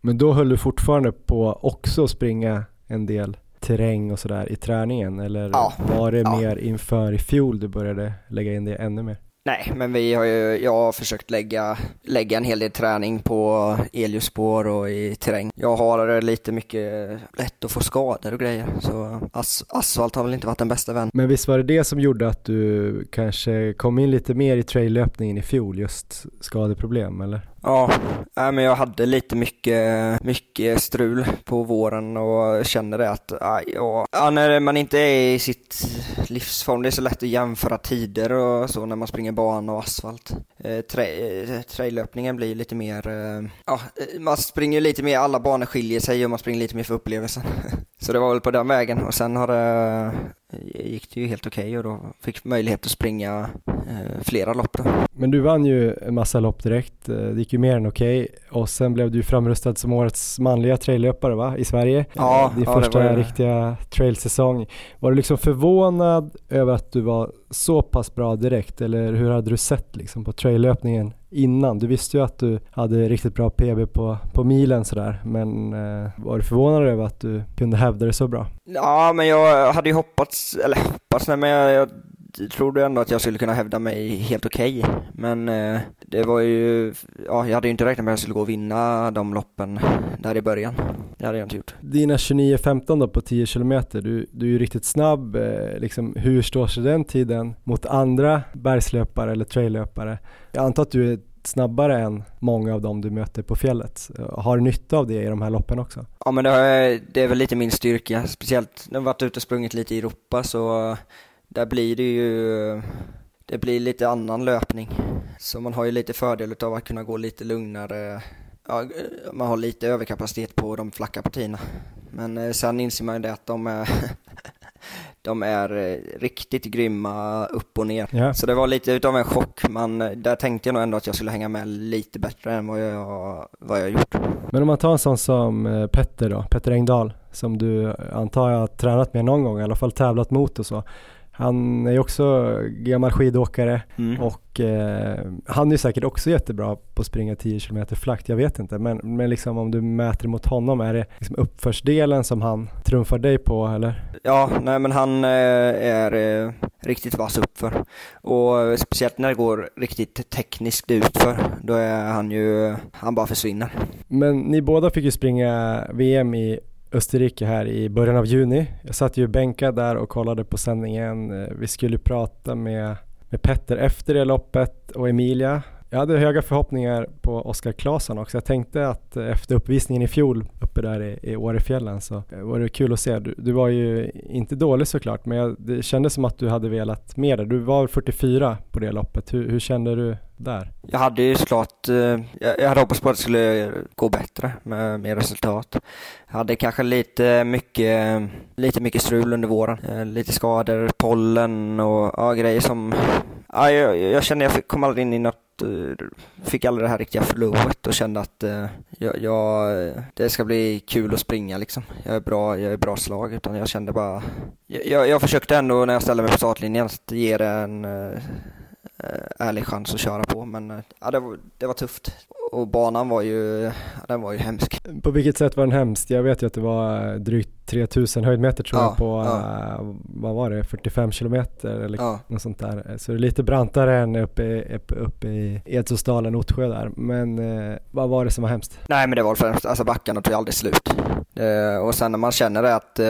Men då höll du fortfarande på också att springa en del terräng och sådär i träningen eller Ja, var det ja. mer inför i fjol du började lägga in det ännu mer? Nej, men vi har ju, jag har försökt lägga, lägga en hel del träning på elljusspår och i terräng. Jag har lite mycket lätt att få skador och grejer, så as, asfalt har väl inte varit den bästa vän. Men visst var det det som gjorde att du kanske kom in lite mer i traillöpningen i fjol, just skadeproblem eller? Ja, äh, men jag hade lite mycket, mycket strul på våren och kände det att ja, ja, när man inte är i sitt livsform, det är så lätt att jämföra tider och så när man springer bana och asfalt. Eh, eh traillöpningen blir lite mer, eh, ja, eh, man springer lite mer, alla banor skiljer sig och man springer lite mer för upplevelsen. så det var väl på den vägen och sen har det gick det ju helt okej okay och då fick möjlighet att springa eh, flera lopp. Då. Men du vann ju en massa lopp direkt, eh, det gick ju mer än okej okay. och sen blev du framröstad som årets manliga traillöpare va, i Sverige? Ja, Din ja, första var... riktiga trailsäsong. Var du liksom förvånad över att du var så pass bra direkt eller hur hade du sett liksom på traillöpningen innan? Du visste ju att du hade riktigt bra PB på, på milen sådär men eh, var du förvånad över att du kunde hävda det så bra? Ja, men jag hade ju hoppats, eller hoppats, nej men jag, jag trodde ändå att jag skulle kunna hävda mig helt okej. Okay. Men eh, det var ju, ja jag hade ju inte räknat med att jag skulle gå och vinna de loppen där i början. Det hade jag inte gjort. Dina 29.15 då på 10 km, du, du är ju riktigt snabb. Eh, liksom, hur står sig den tiden mot andra bergslöpare eller traillöpare? Jag antar att du är snabbare än många av dem du möter på fjället. Har du nytta av det i de här loppen också? Ja men det, är, det är väl lite min styrka, speciellt när jag varit ute och sprungit lite i Europa så där blir det ju det blir lite annan löpning. Så man har ju lite fördel av att kunna gå lite lugnare. Ja, man har lite överkapacitet på de flacka partierna. Men eh, sen inser man ju det att de är, de är eh, riktigt grymma upp och ner. Yeah. Så det var lite utav en chock, men eh, där tänkte jag nog ändå att jag skulle hänga med lite bättre än vad jag, vad jag gjort. Men om man tar en sån som Petter då, Petter Engdahl, som du antar jag har tränat med någon gång, i alla fall tävlat mot och så. Han är ju också gammal skidåkare mm. och eh, han är säkert också jättebra på att springa 10 km flakt, jag vet inte. Men, men liksom om du mäter mot honom, är det liksom uppförsdelen som han trumfar dig på eller? Ja, nej men han eh, är eh, riktigt vass uppför. Och speciellt när det går riktigt tekniskt utför, då är han ju, han bara försvinner. Men ni båda fick ju springa VM i Österrike här i början av juni. Jag satt ju bänkad där och kollade på sändningen. Eh, vi skulle prata med, med Petter efter det loppet och Emilia. Jag hade höga förhoppningar på Oskar Claesson också. Jag tänkte att eh, efter uppvisningen i fjol uppe där i, i Årefjällen så eh, var det kul att se. Du, du var ju inte dålig såklart men jag, det kändes som att du hade velat mer där. Du var 44 på det loppet. Hur, hur kände du där? Jag hade ju såklart, eh, jag hade hoppats på att det skulle gå bättre med mer resultat. Jag hade kanske lite mycket, lite mycket strul under våren. Eh, lite skador, pollen och ja, grejer som, ja, jag, jag kände jag kom aldrig in i något eh, fick aldrig det här riktiga flowet och kände att jag, jag, det ska bli kul att springa liksom. Jag är bra, jag är bra slag utan jag kände bara, jag, jag försökte ändå när jag ställde mig på startlinjen att ge det en Eh, ärlig chans att köra på men eh, ja, det, var, det var tufft. Och banan var ju, den var ju hemsk. På vilket sätt var den hemsk? Jag vet ju att det var eh, drygt 3000 höjdmeter tror ja, jag på, ja. uh, vad var det, 45 kilometer eller ja. något sånt där. Så det är lite brantare än uppe, i, uppe, uppe i Edsåsdalen, Ottsjö där. Men uh, vad var det som var hemskt? Nej men det var främst, alltså backarna tog aldrig slut. Uh, och sen när man känner att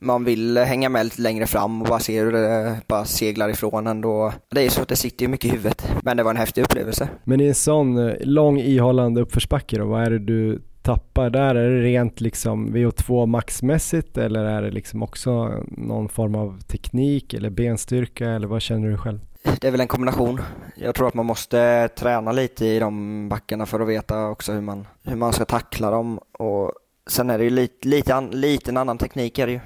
man vill hänga med lite längre fram och bara se hur det bara seglar ifrån en då, det är så att det sitter ju mycket i huvudet. Men det var en häftig upplevelse. Men i en sån lång ihållande uppförsbacke då, vad är det du tappar där? Är det rent liksom VO2 maxmässigt eller är det liksom också någon form av teknik eller benstyrka eller vad känner du själv? Det är väl en kombination. Jag tror att man måste träna lite i de backarna för att veta också hur man, hur man ska tackla dem och Sen är det ju lite, lite, an, lite en annan teknik är det ju.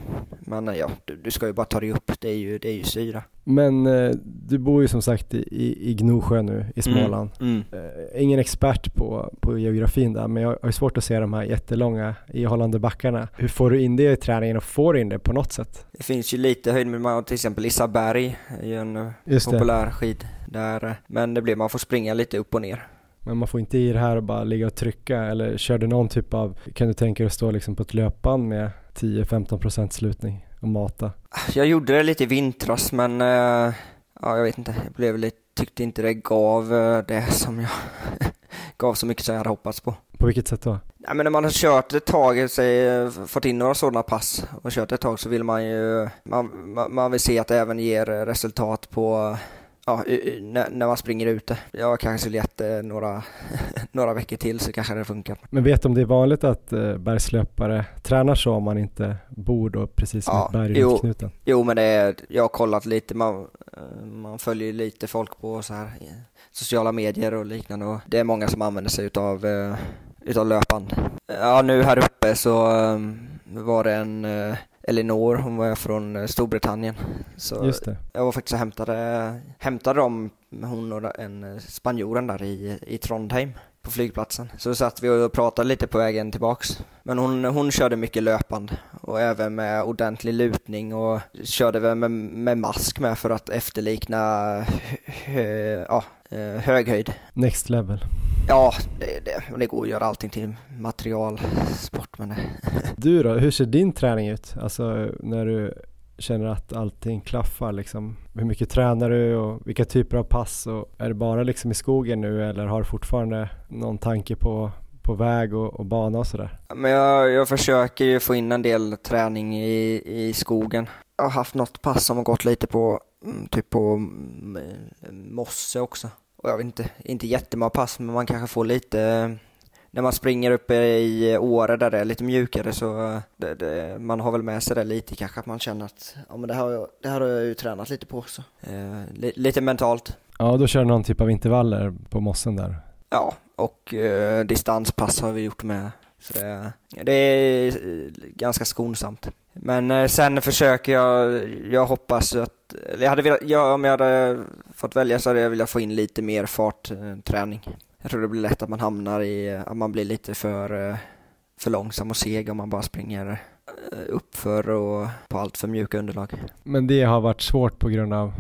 Men ja, du, du, ska ju bara ta dig upp, det är ju, det är ju syra. Men eh, du bor ju som sagt i, i Gnosjö nu i mm, Småland. Mm, mm. Eh, ingen expert på, på geografin där, men jag har svårt att se de här jättelånga ihållande backarna. Hur får du in det i träningen och får du in det på något sätt? Det finns ju lite höjd med till exempel Lisaberg är ju en eh, Just populär det. skid där. Men det blir, man får springa lite upp och ner. Men man får inte i det här och bara ligga och trycka eller kör du någon typ av, kan du tänka dig att stå liksom på ett löpband med 10-15% slutning och mata? Jag gjorde det lite i vintras men uh, ja, jag vet inte, jag blev lite tyckte inte det gav eh, det som jag gav så mycket som jag hade hoppats på. På vilket sätt då? Ja, men när man har kört ett tag, säg, fått in några sådana pass och kört ett tag så vill man ju, man, man vill se att det även ger resultat på ja, när, när man springer ute. Jag kanske skulle gett det några, några veckor till så kanske det funkar. Men vet du om det är vanligt att eh, bergslöpare tränar så om man inte bor då precis Ja, ett berg jo. knuten? Jo, men det är, jag har kollat lite, man, eh, man följer lite folk på så här eh, sociala medier och liknande och det är många som använder sig utav, eh, utav löpband. Ja, nu här uppe så eh, var det en eh, Elinor, hon var från eh, Storbritannien. Så jag var faktiskt och hämtade, hämtade dem, hon och en eh, spanjoren där i, i Trondheim på flygplatsen. Så satt vi och pratade lite på vägen tillbaks. Men hon, hon körde mycket löpande och även med ordentlig lutning och körde väl med, med mask med för att efterlikna ja, eh, höghöjd. Next level. Ja, det, det, det går att göra allting till materialsport men Du då, hur ser din träning ut? Alltså när du känner att allting klaffar liksom. Hur mycket tränar du och vilka typer av pass? Och är det bara liksom i skogen nu eller har du fortfarande någon tanke på, på väg och, och bana och sådär? Men jag, jag försöker ju få in en del träning i, i skogen. Jag har haft något pass som har gått lite på, mm, typ på mm, eh, mosse också. Och jag vet inte, inte jättemånga pass, men man kanske får lite, när man springer uppe i Åre där det är lite mjukare så det, det, man har väl med sig det lite kanske att man känner att ja men det här har jag, det här har jag ju tränat lite på också. Eh, li, lite mentalt. Ja, då kör du någon typ av intervaller på mossen där. Ja, och eh, distanspass har vi gjort med. Så det, det är eh, ganska skonsamt. Men eh, sen försöker jag, jag hoppas att, jag hade velat, ja, om jag hade fått välja så hade jag velat få in lite mer fartträning. Jag tror det blir lätt att man hamnar i, att man blir lite för, eh, för långsam och seg om man bara springer eh, uppför och på allt för mjuka underlag. Men det har varit svårt på grund av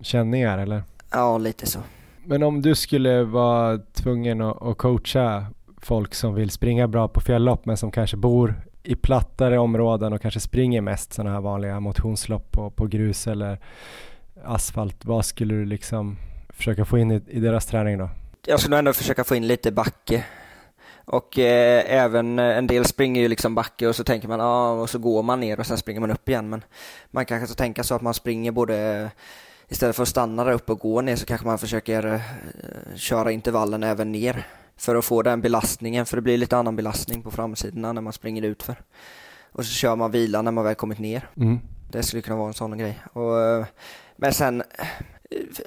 känningar eller? Ja, lite så. Men om du skulle vara tvungen att, att coacha folk som vill springa bra på fjälllopp men som kanske bor i plattare områden och kanske springer mest sådana här vanliga motionslopp på, på grus eller asfalt. Vad skulle du liksom försöka få in i, i deras träning då? Jag skulle ändå försöka få in lite backe. Och eh, även eh, en del springer ju liksom backe och så tänker man, ja, ah, och så går man ner och sen springer man upp igen. Men man kanske ska tänka så att man springer både, istället för att stanna där uppe och gå ner så kanske man försöker eh, köra intervallen även ner. För att få den belastningen, för det blir lite annan belastning på framsidorna när man springer utför. Och så kör man vila när man väl kommit ner. Mm. Det skulle kunna vara en sån grej. Och, eh, men sen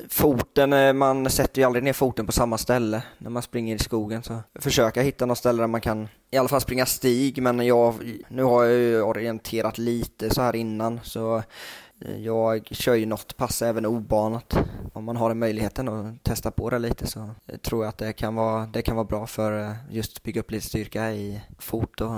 foten, eh, man sätter ju aldrig ner foten på samma ställe när man springer i skogen. Så försöka hitta något ställe där man kan i alla fall springa stig. Men jag, nu har jag ju orienterat lite så här innan så eh, jag kör ju något pass även obanat. Om man har den möjligheten att testa på det lite så eh, tror jag att det kan vara, det kan vara bra för just just bygga upp lite styrka i fot och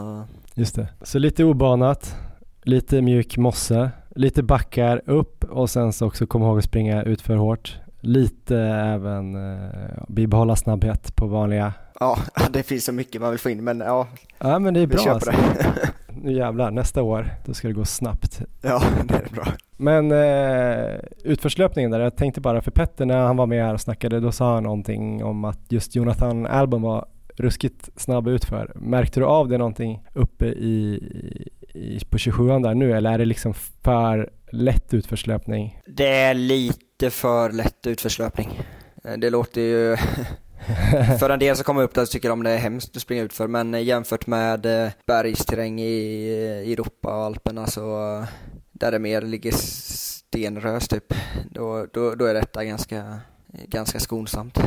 Just det. Så lite obanat, lite mjuk mosse, lite backar upp och sen så också komma ihåg att springa ut för hårt. Lite även eh, bibehålla snabbhet på vanliga. Ja, det finns så mycket man vill få in men ja, Ja men det är bra alltså. det. Nu jävlar, nästa år då ska det gå snabbt. Ja, det är bra. Men eh, utförslöpningen där, jag tänkte bara för Petter när han var med här och snackade, då sa han någonting om att just Jonathan Album var ruskigt snabb utför. Märkte du av det någonting uppe i, i, på 27an där nu eller är det liksom för lätt utförslöpning? Det är lite för lätt utförslöpning. Eh, Det låter ju... för en del som kommer upp där så tycker de det är hemskt att springa ut för men jämfört med eh, bergsterräng i Europa och Alperna så eh, där det mer ligger stenrös typ, då, då, då är detta ganska, ganska skonsamt.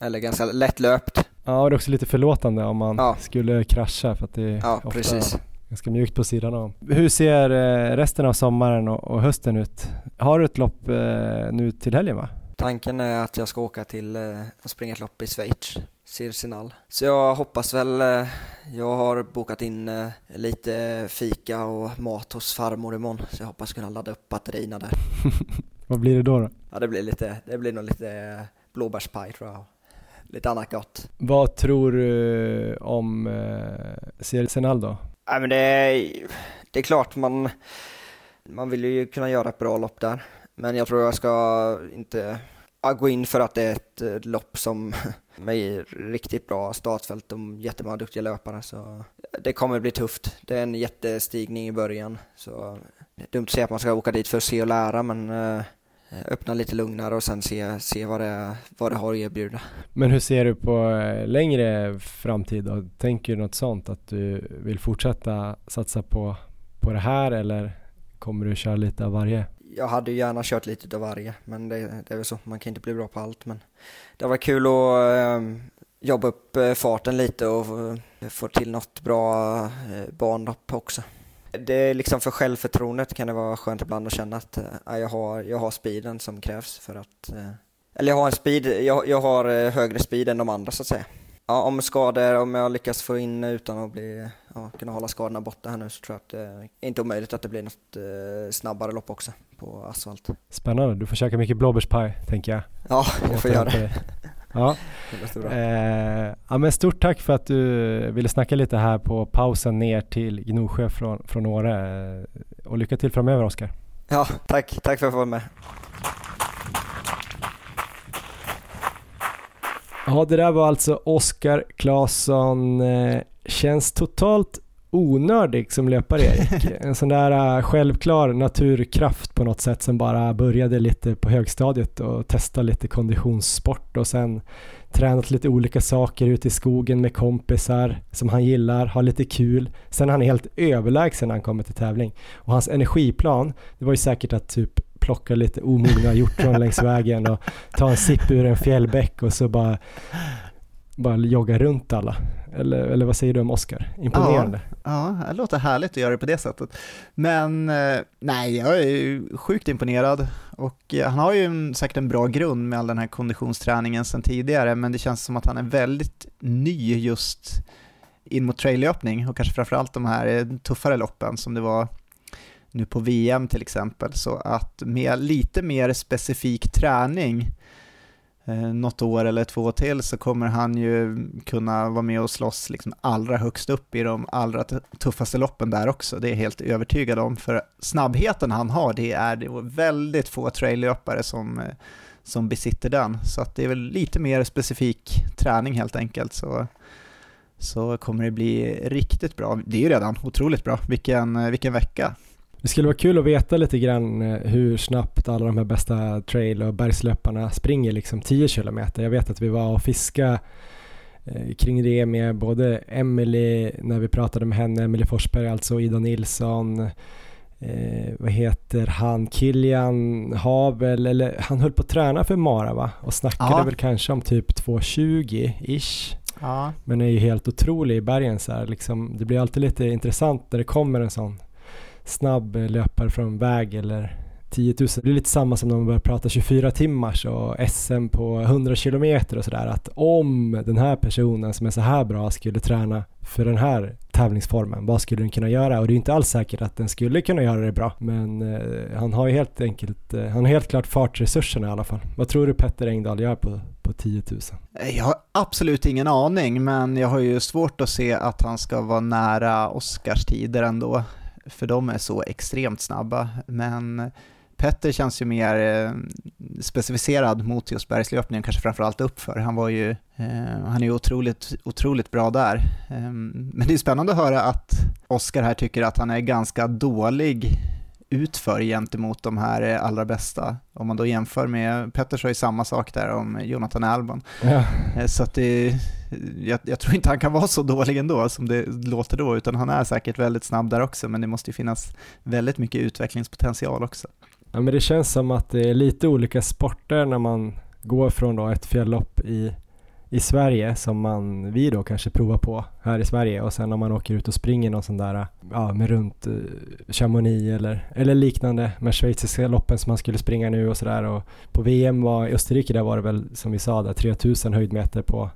Eller ganska lättlöpt. Ja, och det är också lite förlåtande om man Ja. skulle krascha för att det är Ja, ofta precis. Ganska mjukt på sidan av. Hur ser eh, resten av sommaren och, hösten ut? Har du ett lopp eh, nu till helgen va? Tanken är att jag ska åka till eh, och springa ett lopp i Schweiz, Sirsinal. Så jag hoppas väl, jag har bokat in lite fika och mat hos farmor imorgon. Så jag hoppas kunna ladda upp batterierna där. Vad blir det då? då? Ja, det blir lite, det blir nog lite blåbärspaj tror jag. Lite annat gott. Vad tror du om eh, Sirsenal då? Nej men det är, det är klart man, man vill ju kunna göra ett bra lopp där. Men jag tror jag ska inte, gå in för att det är ett lopp som med riktigt bra startfält och jättemånga duktiga löpare. Så det kommer bli tufft. Det är en jättestigning i början. Så det är dumt att säga att man ska åka dit för att se och lära men eh, öppna lite lugnare och sen se, se vad, det, vad det har att erbjuda. Men hur ser du på eh, längre framtid då? Tänker du något sånt att du vill fortsätta satsa på, på det här eller kommer du köra lite av varje? Jag hade ju gärna kört lite av varje, men det, det är väl så. Man kan inte bli bra på allt, men det var kul att eh, jobba upp eh, farten lite och eh, få till något bra eh, banlopp också. Det är liksom för självförtroendet kan det vara skönt ibland att känna att eh, jag, har, jag har speeden som krävs för att... Eh, eller jag har en speed, jag, jag har eh, högre speed än de andra så att säga. Ja, om skador, om jag lyckas få in utan att bli, ja, kunna hålla skadorna borta här nu så tror jag att det är inte omöjligt att det blir något snabbare lopp också på asfalt. Spännande, du får käka mycket blåbärspaj tänker jag. Ja, jag får göra det. Ja. Eh, ja, men stort tack för att du ville snacka lite här på pausen ner till Gnosjö från, från Åre. Eh, och lycka till framöver Oskar. Ja, tack. Tack för att jag får vara med. Ja, det där var alltså Oskar Claesson. Eh, känns totalt onördig som löpare Erik. En sån där uh, självklar naturkraft på något sätt som bara började lite på högstadiet och testade lite konditionssport och sen tränat lite olika saker ute i skogen med kompisar som han gillar, har lite kul. Sen är han helt överlägsen när han kommer till tävling. Och hans energiplan, det var ju säkert att typ plocka lite omogna hjortron längs vägen och ta en sipp ur en fjällbäck och så bara, bara jogga runt alla. Eller, eller vad säger du om Oscar? Imponerande. Ja, ja, det låter härligt att göra det på det sättet. Men eh, nej, jag är sjukt imponerad och eh, han har ju en, säkert en bra grund med all den här konditionsträningen sedan tidigare, men det känns som att han är väldigt ny just in mot traillöpning och kanske framförallt de här eh, tuffare loppen som det var nu på VM till exempel. Så att med lite mer specifik träning eh, något år eller två till så kommer han ju kunna vara med och slåss liksom allra högst upp i de allra tuffaste loppen där också. Det är jag helt övertygad om, för snabbheten han har, det är, det väldigt få traillöpare som, eh, som besitter den. Så att det är väl lite mer specifik träning helt enkelt. Så så kommer det bli riktigt bra. Det är ju redan otroligt bra. Vilken, eh, vilken vecka. Det skulle vara kul att veta lite grann eh, hur snabbt alla de här bästa trail och bergslöparna springer liksom 10 kilometer. Jag vet att vi var och fiska eh, kring det med både Emily när vi pratade med henne, Emily Forsberg alltså, Ida Nilsson, eh, vad heter han, Kilian Havel, eller han höll på att träna för Mara va? Och snackade ja. väl kanske om typ 2.20-ish. Ja. Men är ju helt otrolig i bergen så här, liksom, det blir alltid lite intressant när det kommer en sån snabb eh, löpare från väg eller 10 000. Det blir lite samma som när man börjar prata 24 timmars och SM på 100 kilometer och sådär. Att om den här personen som är så här bra skulle träna för den här tävlingsformen, vad skulle den kunna göra? Och det är inte alls säkert att den skulle kunna göra det bra. Men eh, han har ju helt enkelt, eh, han har helt klart fartresurserna i alla fall. Vad tror du Petter Engdahl gör på, på 10 000? Jag har absolut ingen aning, men jag har ju svårt att se att han ska vara nära Oscars tider ändå för de är så extremt snabba. Men Petter känns ju mer eh, specificerad mot just bergslöpningen, kanske framförallt uppför. Han var ju, eh, han är ju otroligt, otroligt bra där. Eh, men det är spännande att höra att Oskar här tycker att han är ganska dålig utför gentemot de här eh, allra bästa. Om man då jämför med, Petter sa ju samma sak där om Jonathan Albon. Ja. Eh, så att det, jag, jag, tror inte han kan vara så dålig ändå som det låter då, utan han är säkert väldigt snabb där också, men det måste ju finnas väldigt mycket utvecklingspotential också. Ja men det känns som att det är lite olika sporter när man går från då ett fjälllopp i i Sverige som man, vi då kanske provar på här i Sverige. Och sen om man åker ut och springer någon sån där, ja med runt uh, Chamonix eller, eller liknande med schweiziska loppen som man skulle springa nu och sådär. Och på VM var, i Österrike där var det väl som vi sa där 3000 höjdmeter på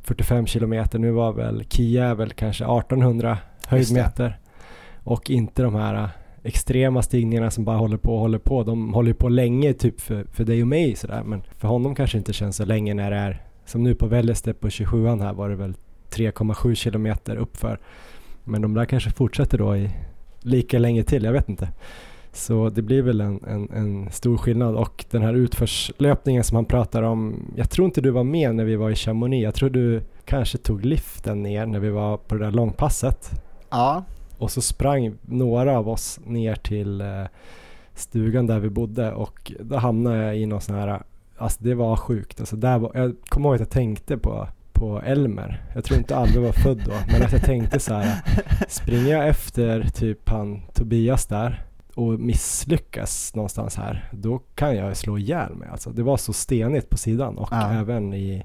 45 kilometer, nu var väl Kia väl kanske 1800 höjdmeter. Och inte de här uh, extrema stigningarna som bara håller på och håller på. De håller på länge typ för, för dig och mig sådär. Men för honom kanske inte känns så länge när det är som nu på Vällestep på 27an här var det väl 3,7 kilometer uppför. Men de där kanske fortsätter då i lika länge till, jag vet inte. Så det blir väl en, en, en, stor skillnad och den här utförslöpningen som han pratar om, jag tror inte du var med när vi var i Chamonix, jag tror du kanske tog liften ner när vi var på det där långpasset. Ja. Och så sprang några av oss ner till eh, stugan där vi bodde och då hamnade jag i någon sån här, alltså det var sjukt. Alltså där var, jag kommer ihåg att jag tänkte på, på Elmer. Jag tror inte Alve var född då, men att jag tänkte så här, springer jag efter typ han Tobias där och misslyckas någonstans här, då kan jag slå ihjäl mig. Alltså, det var så stenigt på sidan och ja. även i,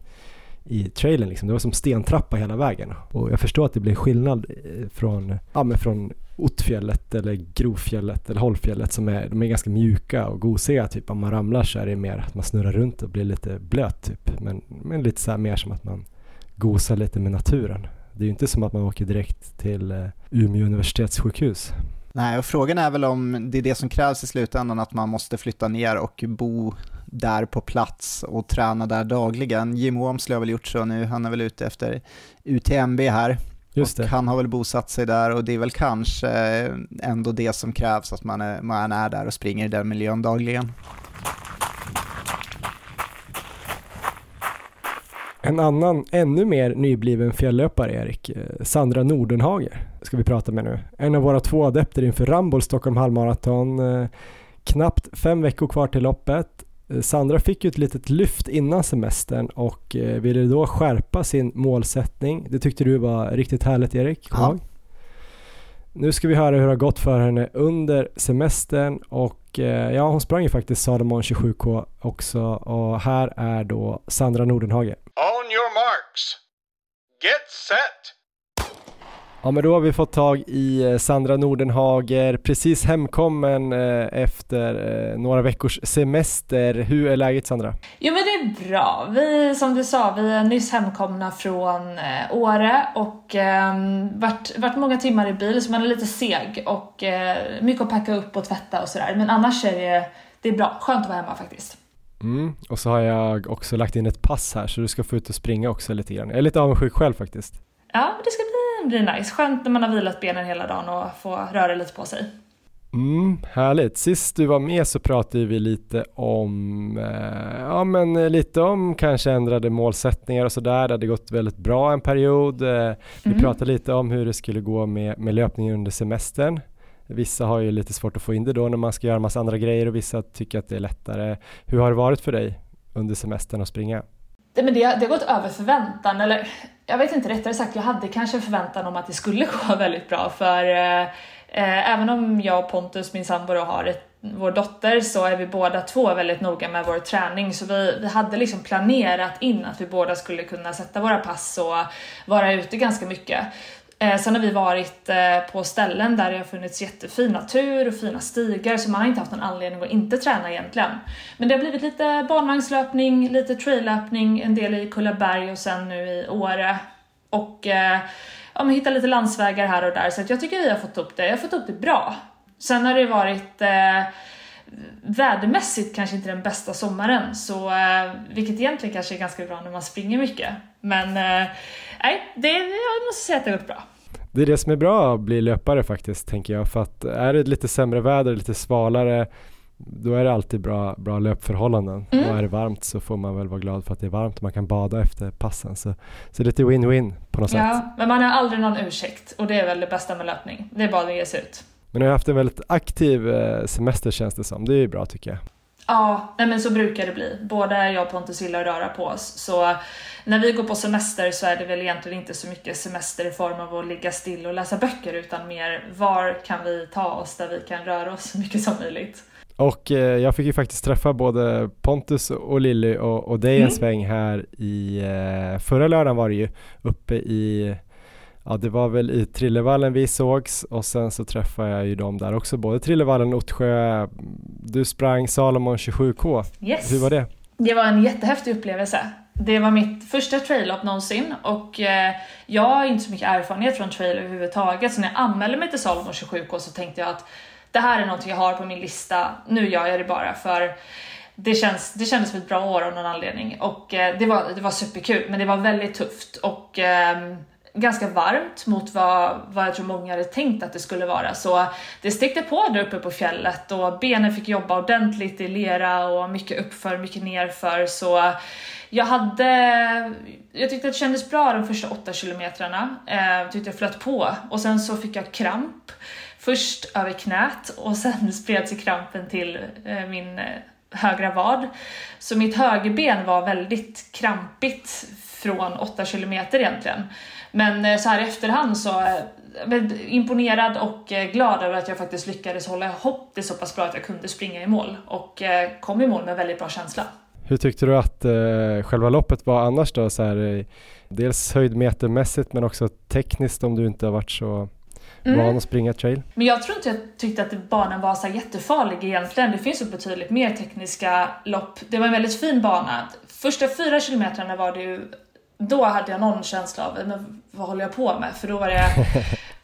i trailern. Liksom. Det var som stentrappa hela vägen. Och jag förstår att det blir skillnad eh, från, ja, men från Ottfjället eller Grovfjället eller Hållfjället som är, de är ganska mjuka och gosiga. Typ. Om man ramlar så är det mer att man snurrar runt och blir lite blöt. Typ. Men, men lite så mer som att man gosar lite med naturen. Det är ju inte som att man åker direkt till eh, Umeå universitetssjukhus. Nej, och frågan är väl om det är det som krävs i slutändan, att man måste flytta ner och bo där på plats och träna där dagligen. Jim Wamsley har väl gjort så nu, han är väl ute efter UTMB här. Just och han har väl bosatt sig där och det är väl kanske ändå det som krävs, att man är, man är där och springer i den miljön dagligen. En annan, ännu mer nybliven fjällöpare, Erik, eh, Sandra Nordenhager, ska vi prata med nu. En av våra två adepter inför Ramboll Stockholm halvmaraton. Eh, knappt fem veckor kvar till loppet. Eh, Sandra fick ju ett litet lyft innan semestern och ville då skärpa sin målsättning. Det tyckte du var riktigt härligt, Erik? Kom ja. Nu ska vi höra hur det har gått för henne under semestern och ja, hon sprang ju faktiskt Salomon 27K också och här är då Sandra Nordenhager. On your marks. Get set! Ja men då har vi fått tag i eh, Sandra Nordenhager, precis hemkommen eh, efter eh, några veckors semester. Hur är läget Sandra? Jo men det är bra. Vi, som du sa, vi är nyss hemkomna från Åre och eh, varit, varit många timmar i bil så man är lite seg och eh, mycket att packa upp och tvätta och sådär. Men annars är det, det är bra, skönt att vara hemma faktiskt. Mm, och så har jag också lagt in ett pass här så du ska få ut och springa också lite grann. Jag är lite avundsjuk själv faktiskt. Ja, det ska bli, bli nice. Skönt när man har vilat benen hela dagen och få röra lite på sig. Mm, härligt. Sist du var med så pratade vi lite om, eh, ja men eh, lite om kanske ändrade målsättningar och sådär. Det hade gått väldigt bra en period. Eh, vi mm. pratade lite om hur det skulle gå med, med löpningen under semestern. Vissa har ju lite svårt att få in det då när man ska göra massa andra grejer och vissa tycker att det är lättare. Hur har det varit för dig under semestern att springa? Det, men det, det har gått över förväntan, eller jag vet inte, rättare sagt, jag hade kanske en förväntan om att det skulle gå väldigt bra för eh, eh, även om jag och Pontus, min sambo, har ett, vår dotter så är vi båda två väldigt noga med vår träning så vi, vi hade liksom planerat in att vi båda skulle kunna sätta våra pass och vara ute ganska mycket. Eh, sen har vi varit eh, på ställen där det har funnits jättefin natur och fina stigar så man har inte haft någon anledning att inte träna egentligen. Men det har blivit lite barnvagnslöpning, lite traillöpning, en del i Kullaberg och sen nu i Åre. Och eh, ja, men hitta lite landsvägar här och där så att jag tycker vi har fått upp det. Jag har fått upp det bra. Sen har det varit eh, vädermässigt kanske inte den bästa sommaren, så, eh, vilket egentligen kanske är ganska bra när man springer mycket. Men eh, nej, det, jag måste säga att det har gått bra. Det är det som är bra att bli löpare faktiskt, tänker jag. För att är det lite sämre väder, lite svalare, då är det alltid bra, bra löpförhållanden. Mm. Och är det varmt så får man väl vara glad för att det är varmt och man kan bada efter passen. Så, så lite win-win på något ja, sätt. Men man har aldrig någon ursäkt och det är väl det bästa med löpning. Det är bara att ge sig ut. Men du har haft en väldigt aktiv eh, semester känns det som. Det är ju bra tycker jag. Ja, nej men så brukar det bli. Både jag och Pontus gillar att röra på oss. Så när vi går på semester så är det väl egentligen inte så mycket semester i form av att ligga still och läsa böcker utan mer var kan vi ta oss där vi kan röra oss så mycket som möjligt. Och eh, jag fick ju faktiskt träffa både Pontus och Lilly och, och dig en mm. sväng här i eh, förra lördagen var det ju uppe i Ja det var väl i Trillevallen vi sågs och sen så träffade jag ju dem där också, både Trillevallen och Ottsjö. Du sprang Salomon 27K. Yes. Hur var det? Det var en jättehäftig upplevelse. Det var mitt första trail-up någonsin och eh, jag har inte så mycket erfarenhet från trail överhuvudtaget så när jag anmälde mig till Salomon 27K så tänkte jag att det här är något jag har på min lista, nu gör jag det bara för det, känns, det kändes som ett bra år av någon anledning och eh, det, var, det var superkul men det var väldigt tufft och eh, ganska varmt mot vad, vad jag tror många hade tänkt att det skulle vara. Så det stickte på där uppe på fjället och benen fick jobba ordentligt i lera och mycket uppför, mycket nerför. Så jag hade, jag tyckte att det kändes bra de första åtta kilometrarna. Eh, tyckte jag flöt på och sen så fick jag kramp. Först över knät och sen spred sig krampen till eh, min eh, högra vad. Så mitt högerben var väldigt krampigt från 8 kilometer egentligen. Men eh, så här i efterhand så jag imponerad och eh, glad över att jag faktiskt lyckades hålla ihop det så pass bra att jag kunde springa i mål och eh, kom i mål med väldigt bra känsla. Hur tyckte du att eh, själva loppet var annars då? Så här, dels höjdmetermässigt men också tekniskt om du inte har varit så mm. van att springa trail? Men jag tror inte jag tyckte att banan var så jättefarlig egentligen. Det finns ju betydligt mer tekniska lopp. Det var en väldigt fin bana. Första fyra kilometrarna var det ju då hade jag någon känsla av, men vad håller jag på med? För då var det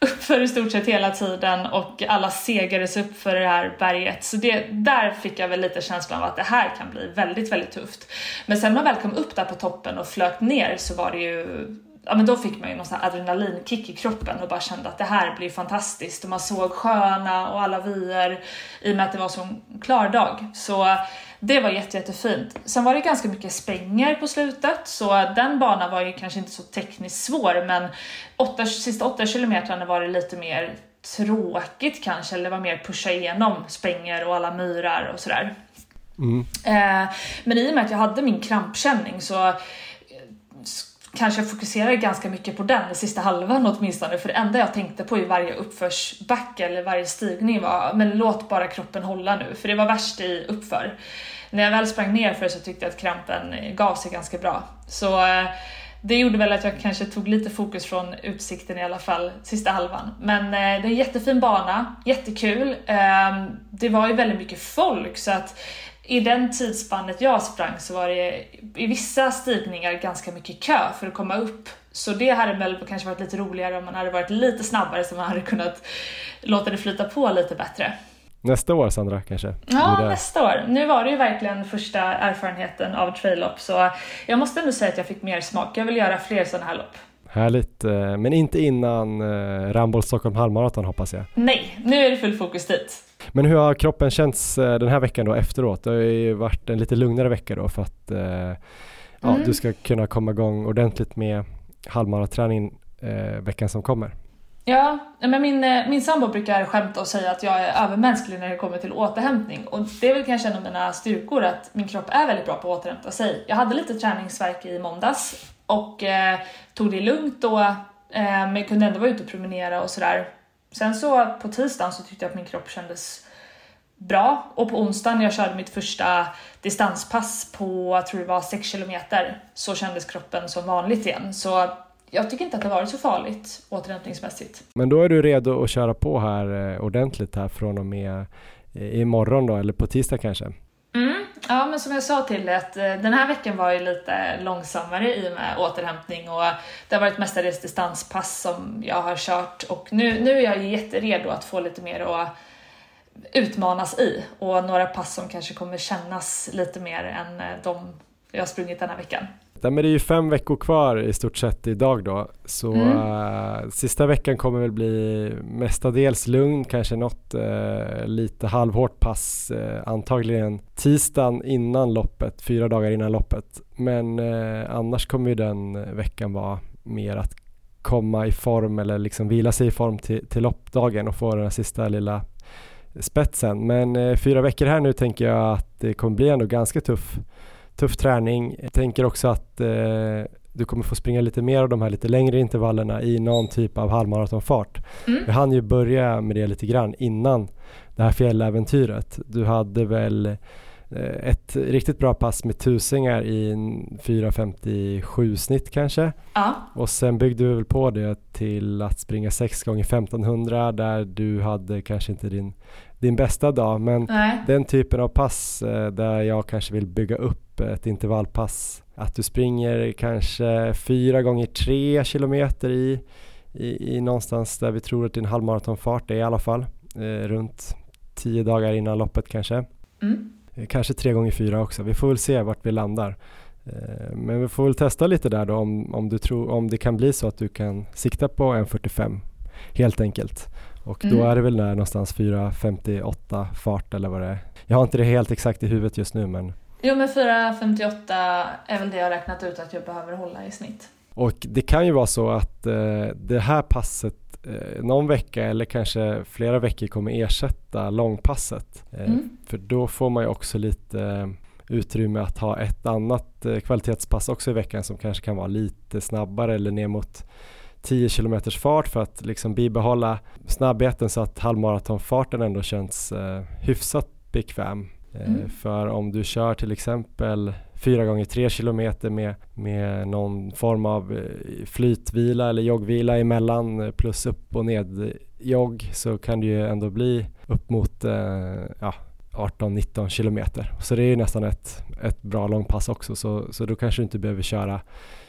uppför i stort sett hela tiden och alla segades upp för det här berget. Så det, där fick jag väl lite känslan av att det här kan bli väldigt, väldigt tufft. Men sen när man väl kom upp där på toppen och flöt ner så var det ju ja men då fick man ju någon sån adrenalinkick i kroppen och bara kände att det här blir fantastiskt och man såg sjöarna och alla vyer i och med att det var så en klar dag. Så det var jätte, jättefint. Sen var det ganska mycket spänger på slutet så den banan var ju kanske inte så tekniskt svår men åtta, sista åtta kilometrarna var det lite mer tråkigt kanske eller det var mer pusha igenom spänger och alla myrar och sådär. Mm. Eh, men i och med att jag hade min krampkänning så kanske jag fokuserade ganska mycket på den den sista halvan åtminstone för det enda jag tänkte på i varje uppförsbacke eller varje stigning var men låt bara kroppen hålla nu för det var värst i uppför. När jag väl sprang ner för så tyckte jag att krampen gav sig ganska bra. Så eh, det gjorde väl att jag kanske tog lite fokus från utsikten i alla fall sista halvan. Men eh, det är en jättefin bana, jättekul. Ehm, det var ju väldigt mycket folk så att i den tidsspannet jag sprang så var det i vissa stigningar ganska mycket kö för att komma upp. Så det hade väl kanske varit lite roligare om man hade varit lite snabbare så man hade kunnat låta det flyta på lite bättre. Nästa år Sandra kanske? Ja, nästa år. Nu var det ju verkligen första erfarenheten av trail-lopp så jag måste ändå säga att jag fick mer smak. Jag vill göra fler sådana här lopp. Härligt, eh, men inte innan eh, Ramboll Stockholm halvmaraton hoppas jag? Nej, nu är det full fokus dit. Men hur har kroppen känts eh, den här veckan då efteråt? Det har ju varit en lite lugnare vecka då för att ja, mm. du ska kunna komma igång ordentligt med halvmaraträning eh, veckan som kommer. Ja, men min, min sambo brukar skämta och säga att jag är övermänsklig när det kommer till återhämtning och det är väl kanske en av mina styrkor att min kropp är väldigt bra på att återhämta sig. Jag hade lite träningsverk i måndags och eh, tog det lugnt då, eh, men kunde ändå vara ute och promenera och sådär. Sen så på tisdagen så tyckte jag att min kropp kändes bra och på onsdagen när jag körde mitt första distanspass på, jag tror det var 6 kilometer, så kändes kroppen som vanligt igen. Så jag tycker inte att det varit så farligt återhämtningsmässigt. Men då är du redo att köra på här eh, ordentligt här från och med eh, imorgon då, eller på tisdag kanske? Mm, ja, men som jag sa till dig att eh, den här veckan var ju lite långsammare i och med återhämtning och det har varit mestadels distanspass som jag har kört och nu, nu är jag jätteredo att få lite mer att utmanas i och några pass som kanske kommer kännas lite mer än eh, de jag har sprungit den här veckan. Ja, men det är ju fem veckor kvar i stort sett idag då, så mm. uh, sista veckan kommer väl bli mestadels lugn, kanske något uh, lite halvhårt pass, uh, antagligen tisdagen innan loppet, fyra dagar innan loppet. Men annars kommer ju den veckan vara mer att komma i form eller liksom vila sig i form till, till loppdagen och få den här sista lilla spetsen. Men fyra veckor här nu tänker jag att det kommer bli ändå ganska tuff tuff träning. Jag tänker också att eh, du kommer få springa lite mer av de här lite längre intervallerna i någon typ av halvmaratonfart. Mm. Vi hann ju börja med det lite grann innan det här fjälläventyret. Du hade väl eh, ett riktigt bra pass med tusingar i 4.57 snitt kanske. Ja. Och sen byggde du väl på det till att springa 6 gånger 1500 där du hade kanske inte din, din bästa dag men Nej. den typen av pass eh, där jag kanske vill bygga upp ett intervallpass. Att du springer kanske fyra gånger tre kilometer i, i, i någonstans där vi tror att din halvmaratonfart är i alla fall. Eh, runt tio dagar innan loppet kanske. Mm. Eh, kanske tre gånger fyra också. Vi får väl se vart vi landar. Men vi får väl testa lite där då om, om, du tror, om det kan bli så att du kan sikta på en 45 helt enkelt. Och då Mm. är det väl där någonstans 4.58 fart eller vad det är. Jag har inte det helt exakt i huvudet just nu men Jo men 4.58 är väl det jag har räknat ut att jag behöver hålla i snitt. Och det kan ju vara så att eh, det här passet eh, någon vecka eller kanske flera veckor kommer ersätta långpasset. Eh, Mm. För då får man ju också lite eh, utrymme att ha ett annat eh, kvalitetspass också i veckan som kanske kan vara lite snabbare eller ner mot 10 km fart för att liksom bibehålla snabbheten så att halvmaratonfarten ändå känns eh, hyfsat bekväm. Eh, Mm. För om du kör till exempel 4 gånger 3 km med, med någon form av eh, flytvila eller joggvila emellan eh, plus upp och ned jogg så kan det ju ändå bli upp mot eh, ja, 18-19 kilometer. Så det är ju nästan ett, ett bra långpass också så, så då kanske du inte behöver köra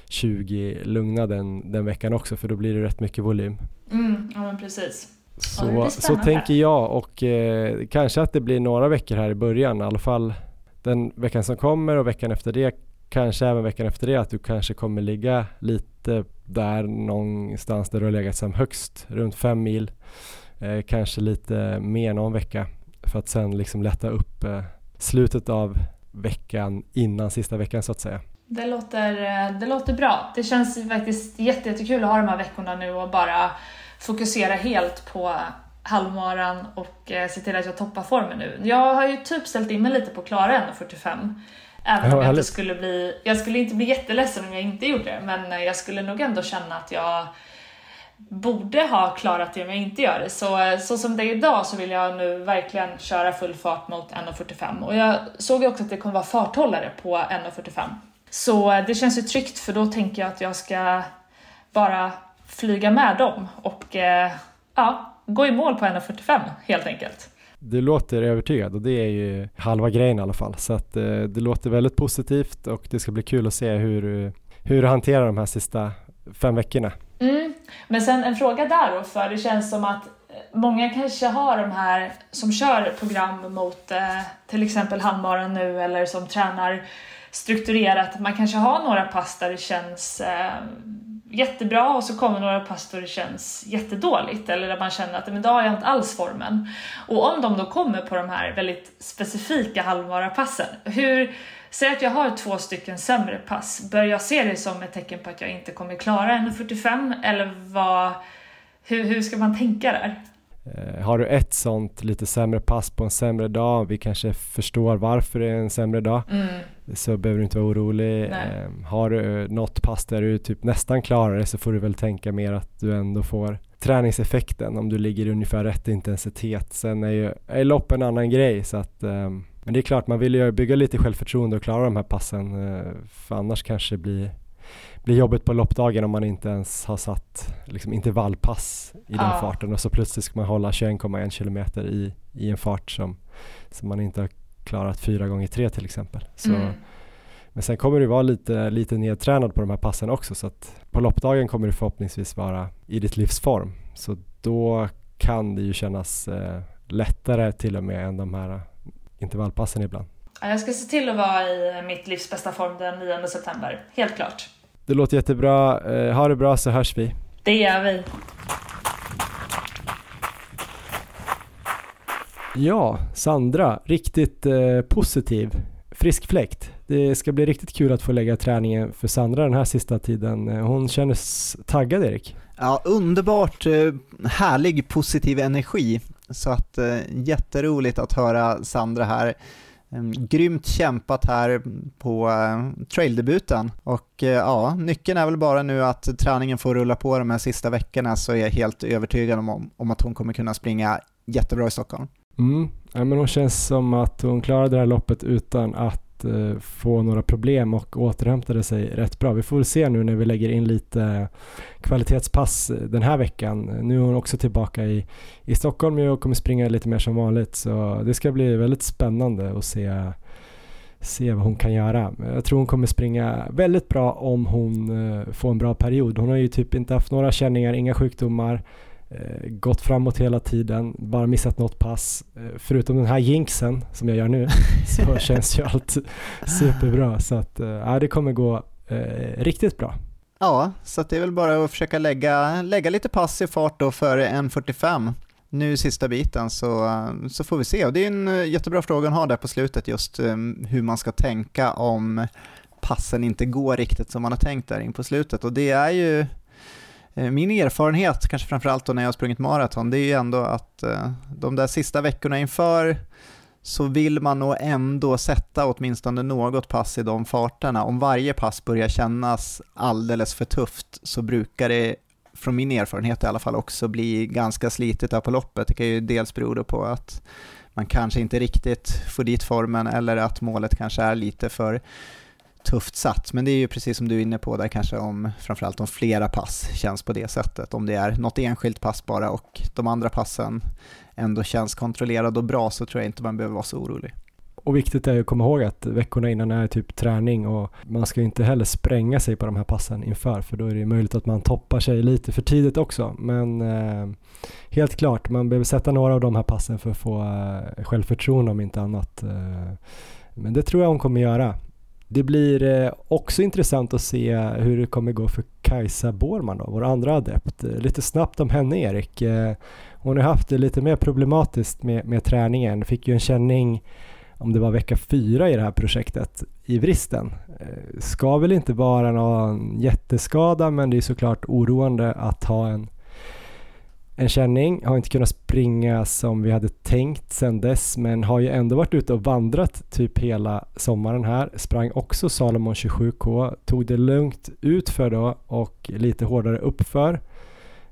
20 lugna den, den veckan också för då blir det rätt mycket volym. Mm, ja men precis. Så, så tänker jag och eh, kanske att det blir några veckor här i början, i alla fall den veckan som kommer och veckan efter det, kanske även veckan efter det, att du kanske kommer ligga lite där någonstans där du har legat som högst, runt fem mil, eh, kanske lite mer någon vecka för att sen liksom lätta upp eh, slutet av veckan innan sista veckan så att säga. Det låter, eh, det låter bra. Det känns faktiskt jätte, jättekul att ha de här veckorna nu och bara fokusera helt på halvmaran och eh, se till att jag toppar formen nu. Jag har ju typ ställt in mig lite på klara 1.45. Även om jag inte skulle bli, jag skulle inte bli jätteledsen om jag inte gjorde det, men eh, jag skulle nog ändå känna att jag borde ha klarat det om jag inte gör det. Så, så som det är idag så vill jag nu verkligen köra full fart mot 1.45 och jag såg ju också att det kommer vara farthållare på 1.45. Så det känns ju tryggt för då tänker jag att jag ska bara flyga med dem och eh, ja, gå i mål på 1.45 helt enkelt. Du låter övertygad och det är ju halva grejen i alla fall. Så att eh, det låter väldigt positivt och det ska bli kul att se hur, hur du hanterar de här sista fem veckorna. Mm. Men sen en fråga där då, för det känns som att många kanske har de här som kör program mot eh, till exempel halvmaran nu eller som tränar strukturerat. Man kanske har några pass där det känns eh, jättebra och så kommer några pass där det känns jättedåligt eller där man känner att men då har jag inte alls formen. Och om de då kommer på de här väldigt specifika halvmarapassen, hur Säg att jag har två stycken sämre pass, bör jag se det som ett tecken på att jag inte kommer klara 1.45 eller vad, hur, hur ska man tänka där? Eh, har du ett sånt lite sämre pass på en sämre dag, vi kanske förstår varför det är en sämre dag, Mm. så behöver du inte vara orolig. Nej. Eh, har du eh, något pass där du typ nästan klarar det så får du väl tänka mer att du ändå får träningseffekten om du ligger i ungefär rätt intensitet. Sen är ju är lopp en annan grej så att ehm, men det är klart man vill ju bygga lite självförtroende och klara de här passen eh, för annars kanske det blir, blir jobbigt på loppdagen om man inte ens har satt liksom, intervallpass i den Ja. farten och så plötsligt ska man hålla 21,1 kilometer i, i en fart som, som man inte har klarat fyra gånger tre till exempel. Så, Mm. Men sen kommer du vara lite, lite nedtränad på de här passen också så att på loppdagen kommer du förhoppningsvis vara i ditt livs form. Så då kan det ju kännas eh, lättare till och med än de här intervallpassen ibland. Ja, Jag ska se till att vara i mitt livs bästa form den 9 september, helt klart. Det låter jättebra. Eh, ha det bra så hörs vi. Det gör vi. Ja, Sandra, riktigt eh, positiv. Frisk fläkt. Det ska bli riktigt kul att få lägga träningen för Sandra den här sista tiden. Eh, Hon kändes taggad Erik. Ja, underbart eh, härlig positiv energi. Så att eh, jätteroligt att höra Sandra här. Ehm, grymt kämpat här på eh, traildebuten och eh, ja, nyckeln är väl bara nu att träningen får rulla på de här sista veckorna så är jag helt övertygad om, om att hon kommer kunna springa jättebra i Stockholm. Mm. Ja, men hon känns som att hon klarade det här loppet utan att Eh, få några problem och återhämtade sig rätt bra. Vi får väl se nu när vi lägger in lite kvalitetspass den här veckan. Nu är hon också tillbaka i, i Stockholm och kommer springa lite mer som vanligt så det ska bli väldigt spännande att se se vad hon kan göra. Jag tror hon kommer springa väldigt bra om hon eh, får en bra period. Hon har ju typ inte haft några känningar, inga sjukdomar. Eh, gått framåt hela tiden, bara missat något pass. Eh, förutom den här jinxen som jag gör nu så känns ju allt superbra. Så att eh, det kommer gå eh, riktigt bra. Ja, så det är väl bara att försöka lägga, lägga lite pass i fart då före 1.45 nu sista biten så, så får vi se. Och det är en jättebra fråga att ha där på slutet just um, hur man ska tänka om passen inte går riktigt som man har tänkt där in på slutet. Och det är ju Eh, min erfarenhet, kanske framförallt då när jag har sprungit maraton, det är ju ändå att eh, de där sista veckorna inför så vill man nog ändå sätta åtminstone något pass i de farterna. Om varje pass börjar kännas alldeles för tufft så brukar det från min erfarenhet i alla fall också bli ganska slitet där på loppet. Det kan ju dels bero på att man kanske inte riktigt får dit formen eller att målet kanske är lite för tufft satt. Men det är ju precis som du är inne på där kanske om framförallt om flera pass känns på det sättet. Om det är något enskilt pass bara och de andra passen ändå känns kontrollerade och bra så tror jag inte man behöver vara så orolig. Och viktigt är ju att komma ihåg att veckorna innan är typ träning och man ska inte heller spränga sig på de här passen inför för då är det möjligt att man toppar sig lite för tidigt också. Men eh, helt klart, man behöver sätta några av de här passen för att få eh, självförtroende om inte annat. Eh, men det tror jag hon kommer göra. Det blir eh, också intressant att se hur det kommer gå för Kajsa Borman då, vår andra adept. Eh, lite snabbt om henne Erik. Eh, hon har haft det lite mer problematiskt med, med träningen, fick ju en känning om det var vecka fyra i det här projektet i vristen. Ska väl inte vara någon jätteskada men det är såklart oroande att ha en, en känning. Har inte kunnat springa som vi hade tänkt sedan dess men har ju ändå varit ute och vandrat typ hela sommaren här. Sprang också Salomon 27K, tog det lugnt utför då och lite hårdare uppför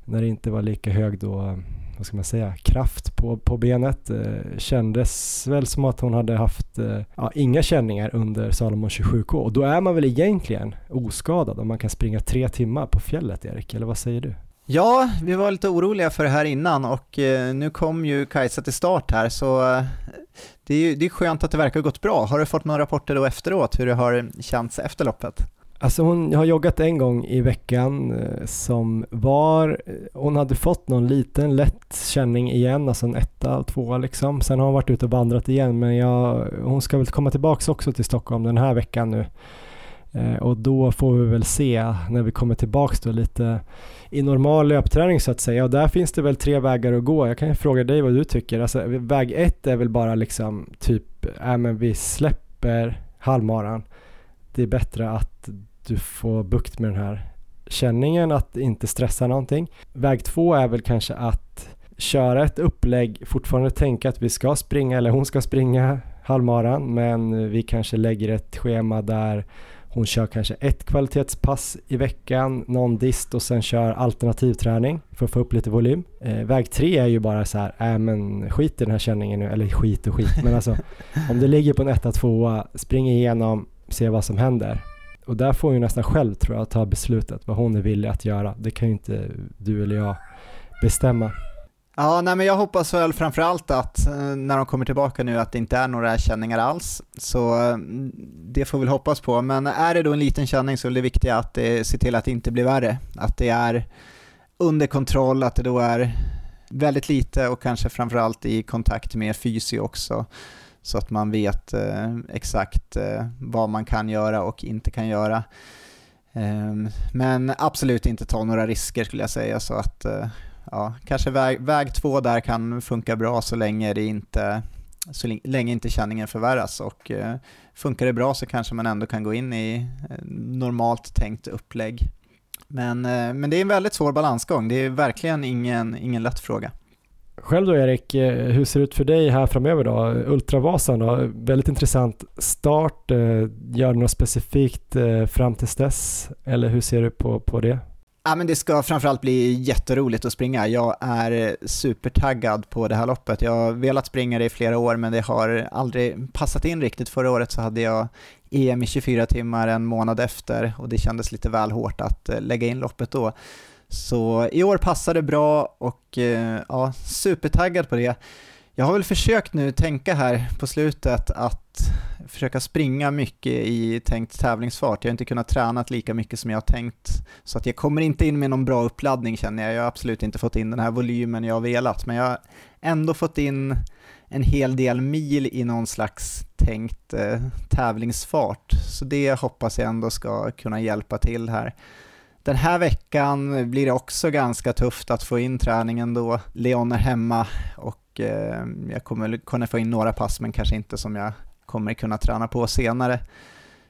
när det inte var lika hög då vad ska man säga, kraft på, på benet. Eh, kändes väl som att hon hade haft eh, ja, inga känningar under Salomon 27K och då är man väl egentligen oskadad om man kan springa tre timmar på fjället Erik, eller vad säger du? Ja, vi var lite oroliga för det här innan och eh, nu kom ju Kajsa till start här så eh, det är ju det är skönt att det verkar ha gått bra. Har du fått några rapporter då efteråt hur det har känts efter loppet? Alltså hon har joggat en gång i veckan eh, som var, hon hade fått någon liten lätt känning igen, alltså en etta, tvåa liksom. Sen har hon varit ute och vandrat igen men jag, hon ska väl komma tillbaks också till Stockholm den här veckan nu. Och då får vi väl se när vi kommer tillbaks då lite i normal löpträning så att säga. Och där finns det väl tre vägar att gå. Jag kan ju fråga dig vad du tycker. Alltså, väg ett är väl bara liksom typ, äh, men vi släpper halvmaran det är bättre att du får bukt med den här känningen, att inte stressa någonting. Väg två är väl kanske att köra ett upplägg, fortfarande tänka att vi ska springa eller hon ska springa halvmaran men vi kanske lägger ett schema där hon kör kanske ett kvalitetspass i veckan, någon dist och sen kör alternativträning för att få upp lite volym. Eh, väg tre är ju bara så här, äh, men skit i den här känningen nu, eller skit och skit, men alltså om det ligger på en etta, tvåa, spring igenom, se vad som händer. Och där får hon ju nästan själv tror jag ta beslutet vad hon är villig att göra. Det kan ju inte du eller jag bestämma. Ja, nej men jag hoppas väl framförallt att eh, när de kommer tillbaka nu att det inte är några känningar alls. Så eh, det får vi hoppas på. Men är det då en liten känning så är det viktiga att det, se till att det inte blir värre. Att det är under kontroll, att det då är väldigt lite och kanske framförallt i kontakt med fysio också så att man vet eh, exakt eh, vad man kan göra och inte kan göra. Eh, men absolut inte ta några risker skulle jag säga så att eh, ja, kanske väg, väg två där kan funka bra så länge det inte så länge inte känningen förvärras och eh, funkar det bra så kanske man ändå kan gå in i eh, normalt tänkt upplägg. Men, eh, men det är en väldigt svår balansgång, det är verkligen ingen, ingen lätt fråga. Själv då Erik, eh, hur ser det ut för dig här framöver då? Ultravasan då, väldigt intressant start. Eh, gör du något specifikt eh, fram tills dess? Eller hur ser du på, på det? Ja, men det ska framförallt bli jätteroligt att springa. Jag är supertaggad på det här loppet. Jag har velat springa det i flera år men det har aldrig passat in riktigt. Förra året så hade jag EM i 24 timmar en månad efter och det kändes lite väl hårt att eh, lägga in loppet då. Så i år passar det bra och eh, ja, supertaggad på det. Jag har väl försökt nu tänka här på slutet att försöka springa mycket i tänkt tävlingsfart. Jag har inte kunnat träna lika mycket som jag har tänkt. Så att jag kommer inte in med någon bra uppladdning känner jag. Jag har absolut inte fått in den här volymen jag har velat, men jag har ändå fått in en hel del mil i någon slags tänkt eh, tävlingsfart. Så det hoppas jag ändå ska kunna hjälpa till här. Den här veckan blir det också ganska tufft att få in träningen då. Leon är hemma och eh, jag kommer kunna få in några pass men kanske inte som jag kommer kunna träna på senare.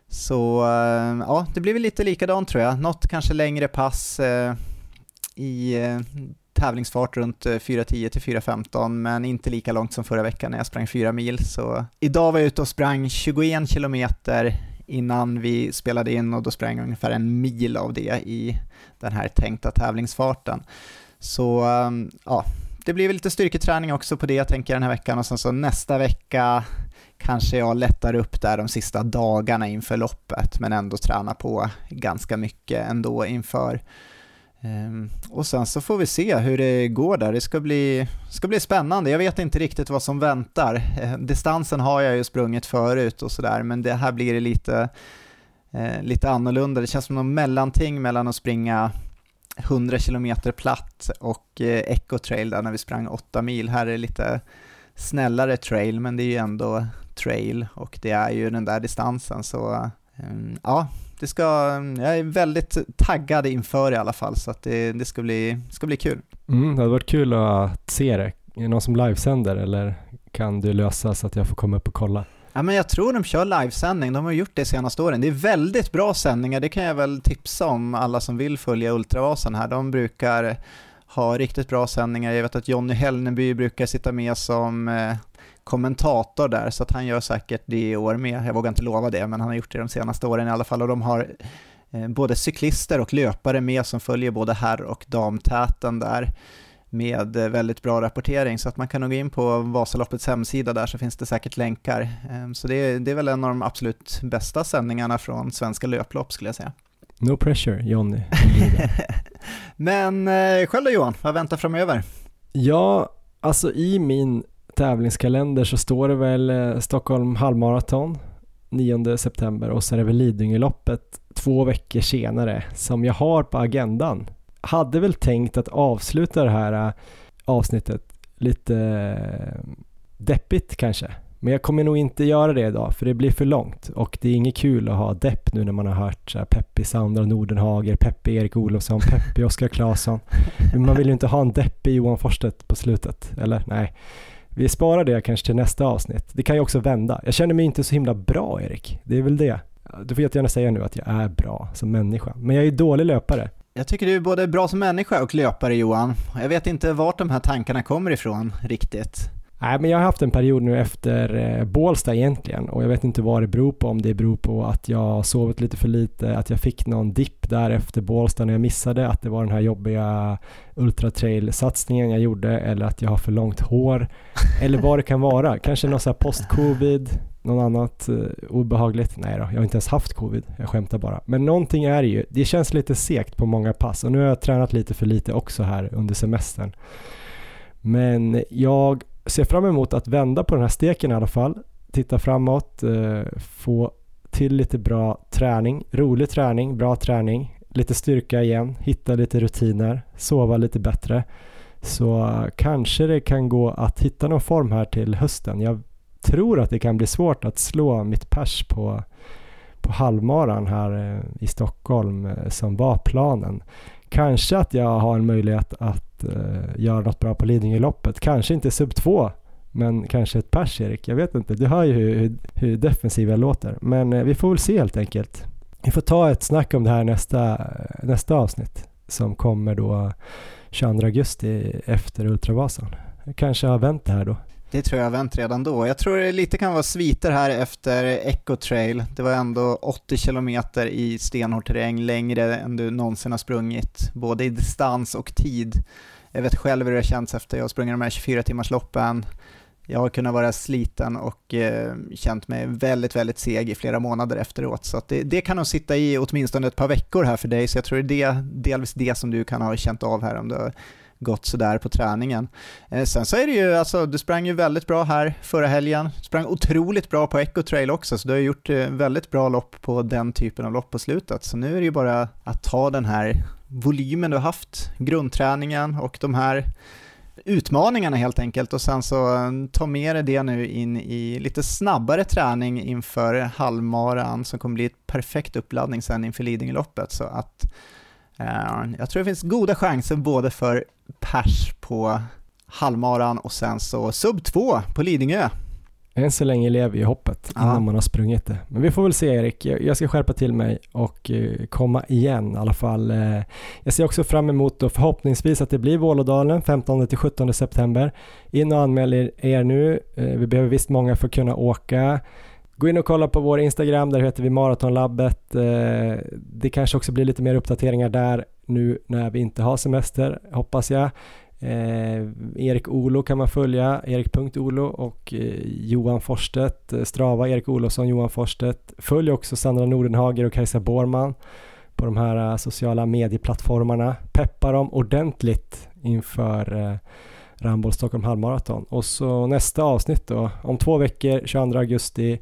Så eh, ja, det blir väl lite likadant tror jag. Något kanske längre pass eh, i eh, tävlingsfart runt eh, 4.10 till 4.15 men inte lika långt som förra veckan när jag sprang 4 mil. Så idag var jag ute och sprang 21 kilometer innan vi spelade in och då sprang jag ungefär en mil av det i den här tänkta tävlingsfarten. Så eh, ja, det blir väl lite styrketräning också på det tänker jag den här veckan och sen så nästa vecka kanske jag lättar upp där de sista dagarna inför loppet men ändå tränar på ganska mycket ändå inför ehm, och sen så får vi se hur det går där. Det ska bli, ska bli spännande. Jag vet inte riktigt vad som väntar. Ehm, distansen har jag ju sprungit förut och sådär, men det här blir det lite, eh, lite annorlunda. Det känns som någon mellanting mellan att springa 100 km platt och eh, eco-trail där när vi sprang 8 mil. Här är det lite snällare trail, men det är ju ändå trail och det är ju den där distansen. Så ehm, ja, det ska, jag är väldigt taggad inför i alla fall så att det, det ska, bli, ska bli kul. Mm, det hade varit kul att se det. Är det någon som livesänder eller kan du lösa så att jag får komma upp och kolla? Ja, men jag tror de kör livesändning, de har gjort det senaste åren. Det är väldigt bra sändningar, det kan jag väl tipsa om alla som vill följa Ultravasan här. De brukar ha riktigt bra sändningar. Jag vet att Jonny Hellneby brukar sitta med som eh, kommentator där, så att han gör säkert det i år med. Jag vågar inte lova det, men han har gjort det de senaste åren i alla fall. Och de har eh, både cyklister och löpare med som följer både herr och damtäten där med eh, väldigt bra rapportering. Så att man kan nog gå in på Vasaloppets hemsida där så finns det säkert länkar. Eh, så det är, det är väl en av de absolut bästa sändningarna från svenska löplopp skulle jag säga. No pressure, Jonny. Men eh, själv då Johan, vad väntar framöver? Ja, alltså i min tävlingskalender så står det väl eh, Stockholm halvmaraton 9 september och så är det väl Lidingöloppet två veckor senare som jag har på agendan. Hade väl tänkt att avsluta det här eh, avsnittet lite eh, deppigt kanske. Men jag kommer nog inte göra det idag för det blir för långt och det är inget kul att ha depp nu när man har hört så här, Peppi Sandra Nordenhager, Peppi Erik Olofsson, Peppi Oskar Claesson. Men man vill ju inte ha en deppig Johan Forsstedt på slutet, eller? Nej. Vi sparar det kanske till nästa avsnitt. Det kan ju också vända. Jag känner mig inte så himla bra Erik. Det är väl det. Du får jättegärna säga nu att jag är bra som människa. Men jag är dålig löpare. Jag tycker du är både bra som människa och löpare Johan. Jag vet inte vart de här tankarna kommer ifrån riktigt. Nej, men jag har haft en period nu efter eh, Bålsta egentligen och jag vet inte vad det beror på. Om det beror på att jag har sovit lite för lite, att jag fick någon dipp där efter Bålsta när jag missade, att det var den här jobbiga ultratrail-satsningen jag gjorde eller att jag har för långt hår eller vad det kan vara. Kanske någon så här post-covid, något annat uh, obehagligt. Nej då, jag har inte ens haft covid. Jag skämtar bara. Men någonting är det ju. Det känns lite segt på många pass och nu har jag tränat lite för lite också här under semestern. Men jag ser fram emot att vända på den här steken i alla fall. Titta framåt, eh, få till lite bra träning, rolig träning, bra träning, lite styrka igen, hitta lite rutiner, sova lite bättre. Så kanske det kan gå att hitta någon form här till hösten. Jag tror att det kan bli svårt att slå mitt pers på, på halvmaran här eh, i Stockholm eh, som var planen. Kanske att jag har en möjlighet att uh, göra något bra på Lidingöloppet. Kanske inte sub 2 men kanske ett pers Erik. Jag vet inte. Du hör ju hur, hur, hur defensiv jag låter. Men uh, vi får väl se helt enkelt. Vi får ta ett snack om det här nästa, nästa avsnitt som kommer då 22 augusti efter Ultravasan. Jag kanske har vänt det här då. Det tror jag har vänt redan då. Jag tror det lite kan vara sviter här efter Echo Trail. Det var ändå 80 kilometer i stenhård terräng, längre än du någonsin har sprungit, både i distans och tid. Jag vet själv hur det känns efter jag har sprungit de här 24 timmars loppen. Jag har kunnat vara sliten och eh, känt mig väldigt, väldigt seg i flera månader efteråt. Så det, det, kan nog sitta i åtminstone ett par veckor här för dig, så jag tror det är delvis det som du kan ha känt av här om du har gått sådär på träningen. Eh, sen så är det ju, alltså du sprang ju väldigt bra här förra helgen, sprang otroligt bra på Echo Trail också, så du har gjort eh, väldigt bra lopp på den typen av lopp på slutet. Så nu är det ju bara att ta den här volymen du har haft, grundträningen och de här utmaningarna helt enkelt och sen så eh, ta med dig det nu in i lite snabbare träning inför halvmaran som kommer bli ett perfekt uppladdning sen inför Lidingöloppet så att jag tror det finns goda chanser både för pers på halvmaran och sen så sub 2 på Lidingö. Än så länge lever ju hoppet innan man har sprungit det. Men vi får väl se Erik, jag ska skärpa till mig och eh, komma igen i alla fall. Eh, Jag ser också fram emot då förhoppningsvis att det blir Vålådalen 15-17 september. In och anmäl er- er nu, Eh, vi behöver visst många för att kunna åka. Gå in och kolla på vår Instagram, där heter vi Maratonlabbet. Eh, det kanske också blir lite mer uppdateringar där nu när vi inte har semester, hoppas jag. Eh, erik Olo kan man följa, erik.olo och eh, Johan Forstedt, Strava, Erik Olofsson, Johan Forstedt. Följ också Sandra Nordenhager och Kajsa Borman på de här sociala medieplattformarna. Peppa dem ordentligt inför Ramboll Stockholm halvmaraton. Och så nästa avsnitt då, om två veckor, 22 augusti,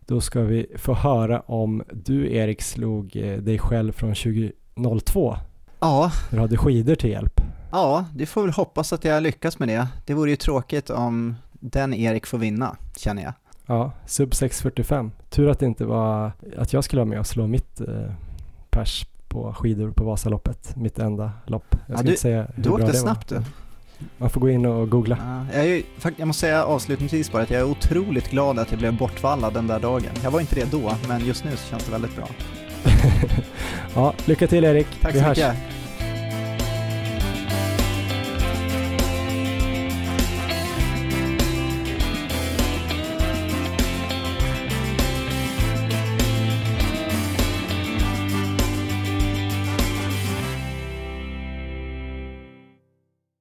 då ska vi få höra om du Erik slog eh, dig själv från 2002 Ja, du hade skidor till hjälp. ja, det får väl hoppas att jag lyckas med det. Det vore ju tråkigt om den Erik får vinna, känner jag. Ja, sub 6.45. Tur att det inte var att jag skulle vara med och slå mitt eh, pers på skidor på Vasaloppet, mitt enda lopp. Jag Ja, ska du- inte säga hur Du bra åkte det snabbt var. du. Man får gå in och googla. Ja, jag, är, jag måste säga avslutningsvis bara att jag är otroligt glad att jag blev bortvallad den där dagen. Jag var inte det då, men just nu så känns det väldigt bra. ja, lycka till Erik. Tack Vi så hörs. mycket.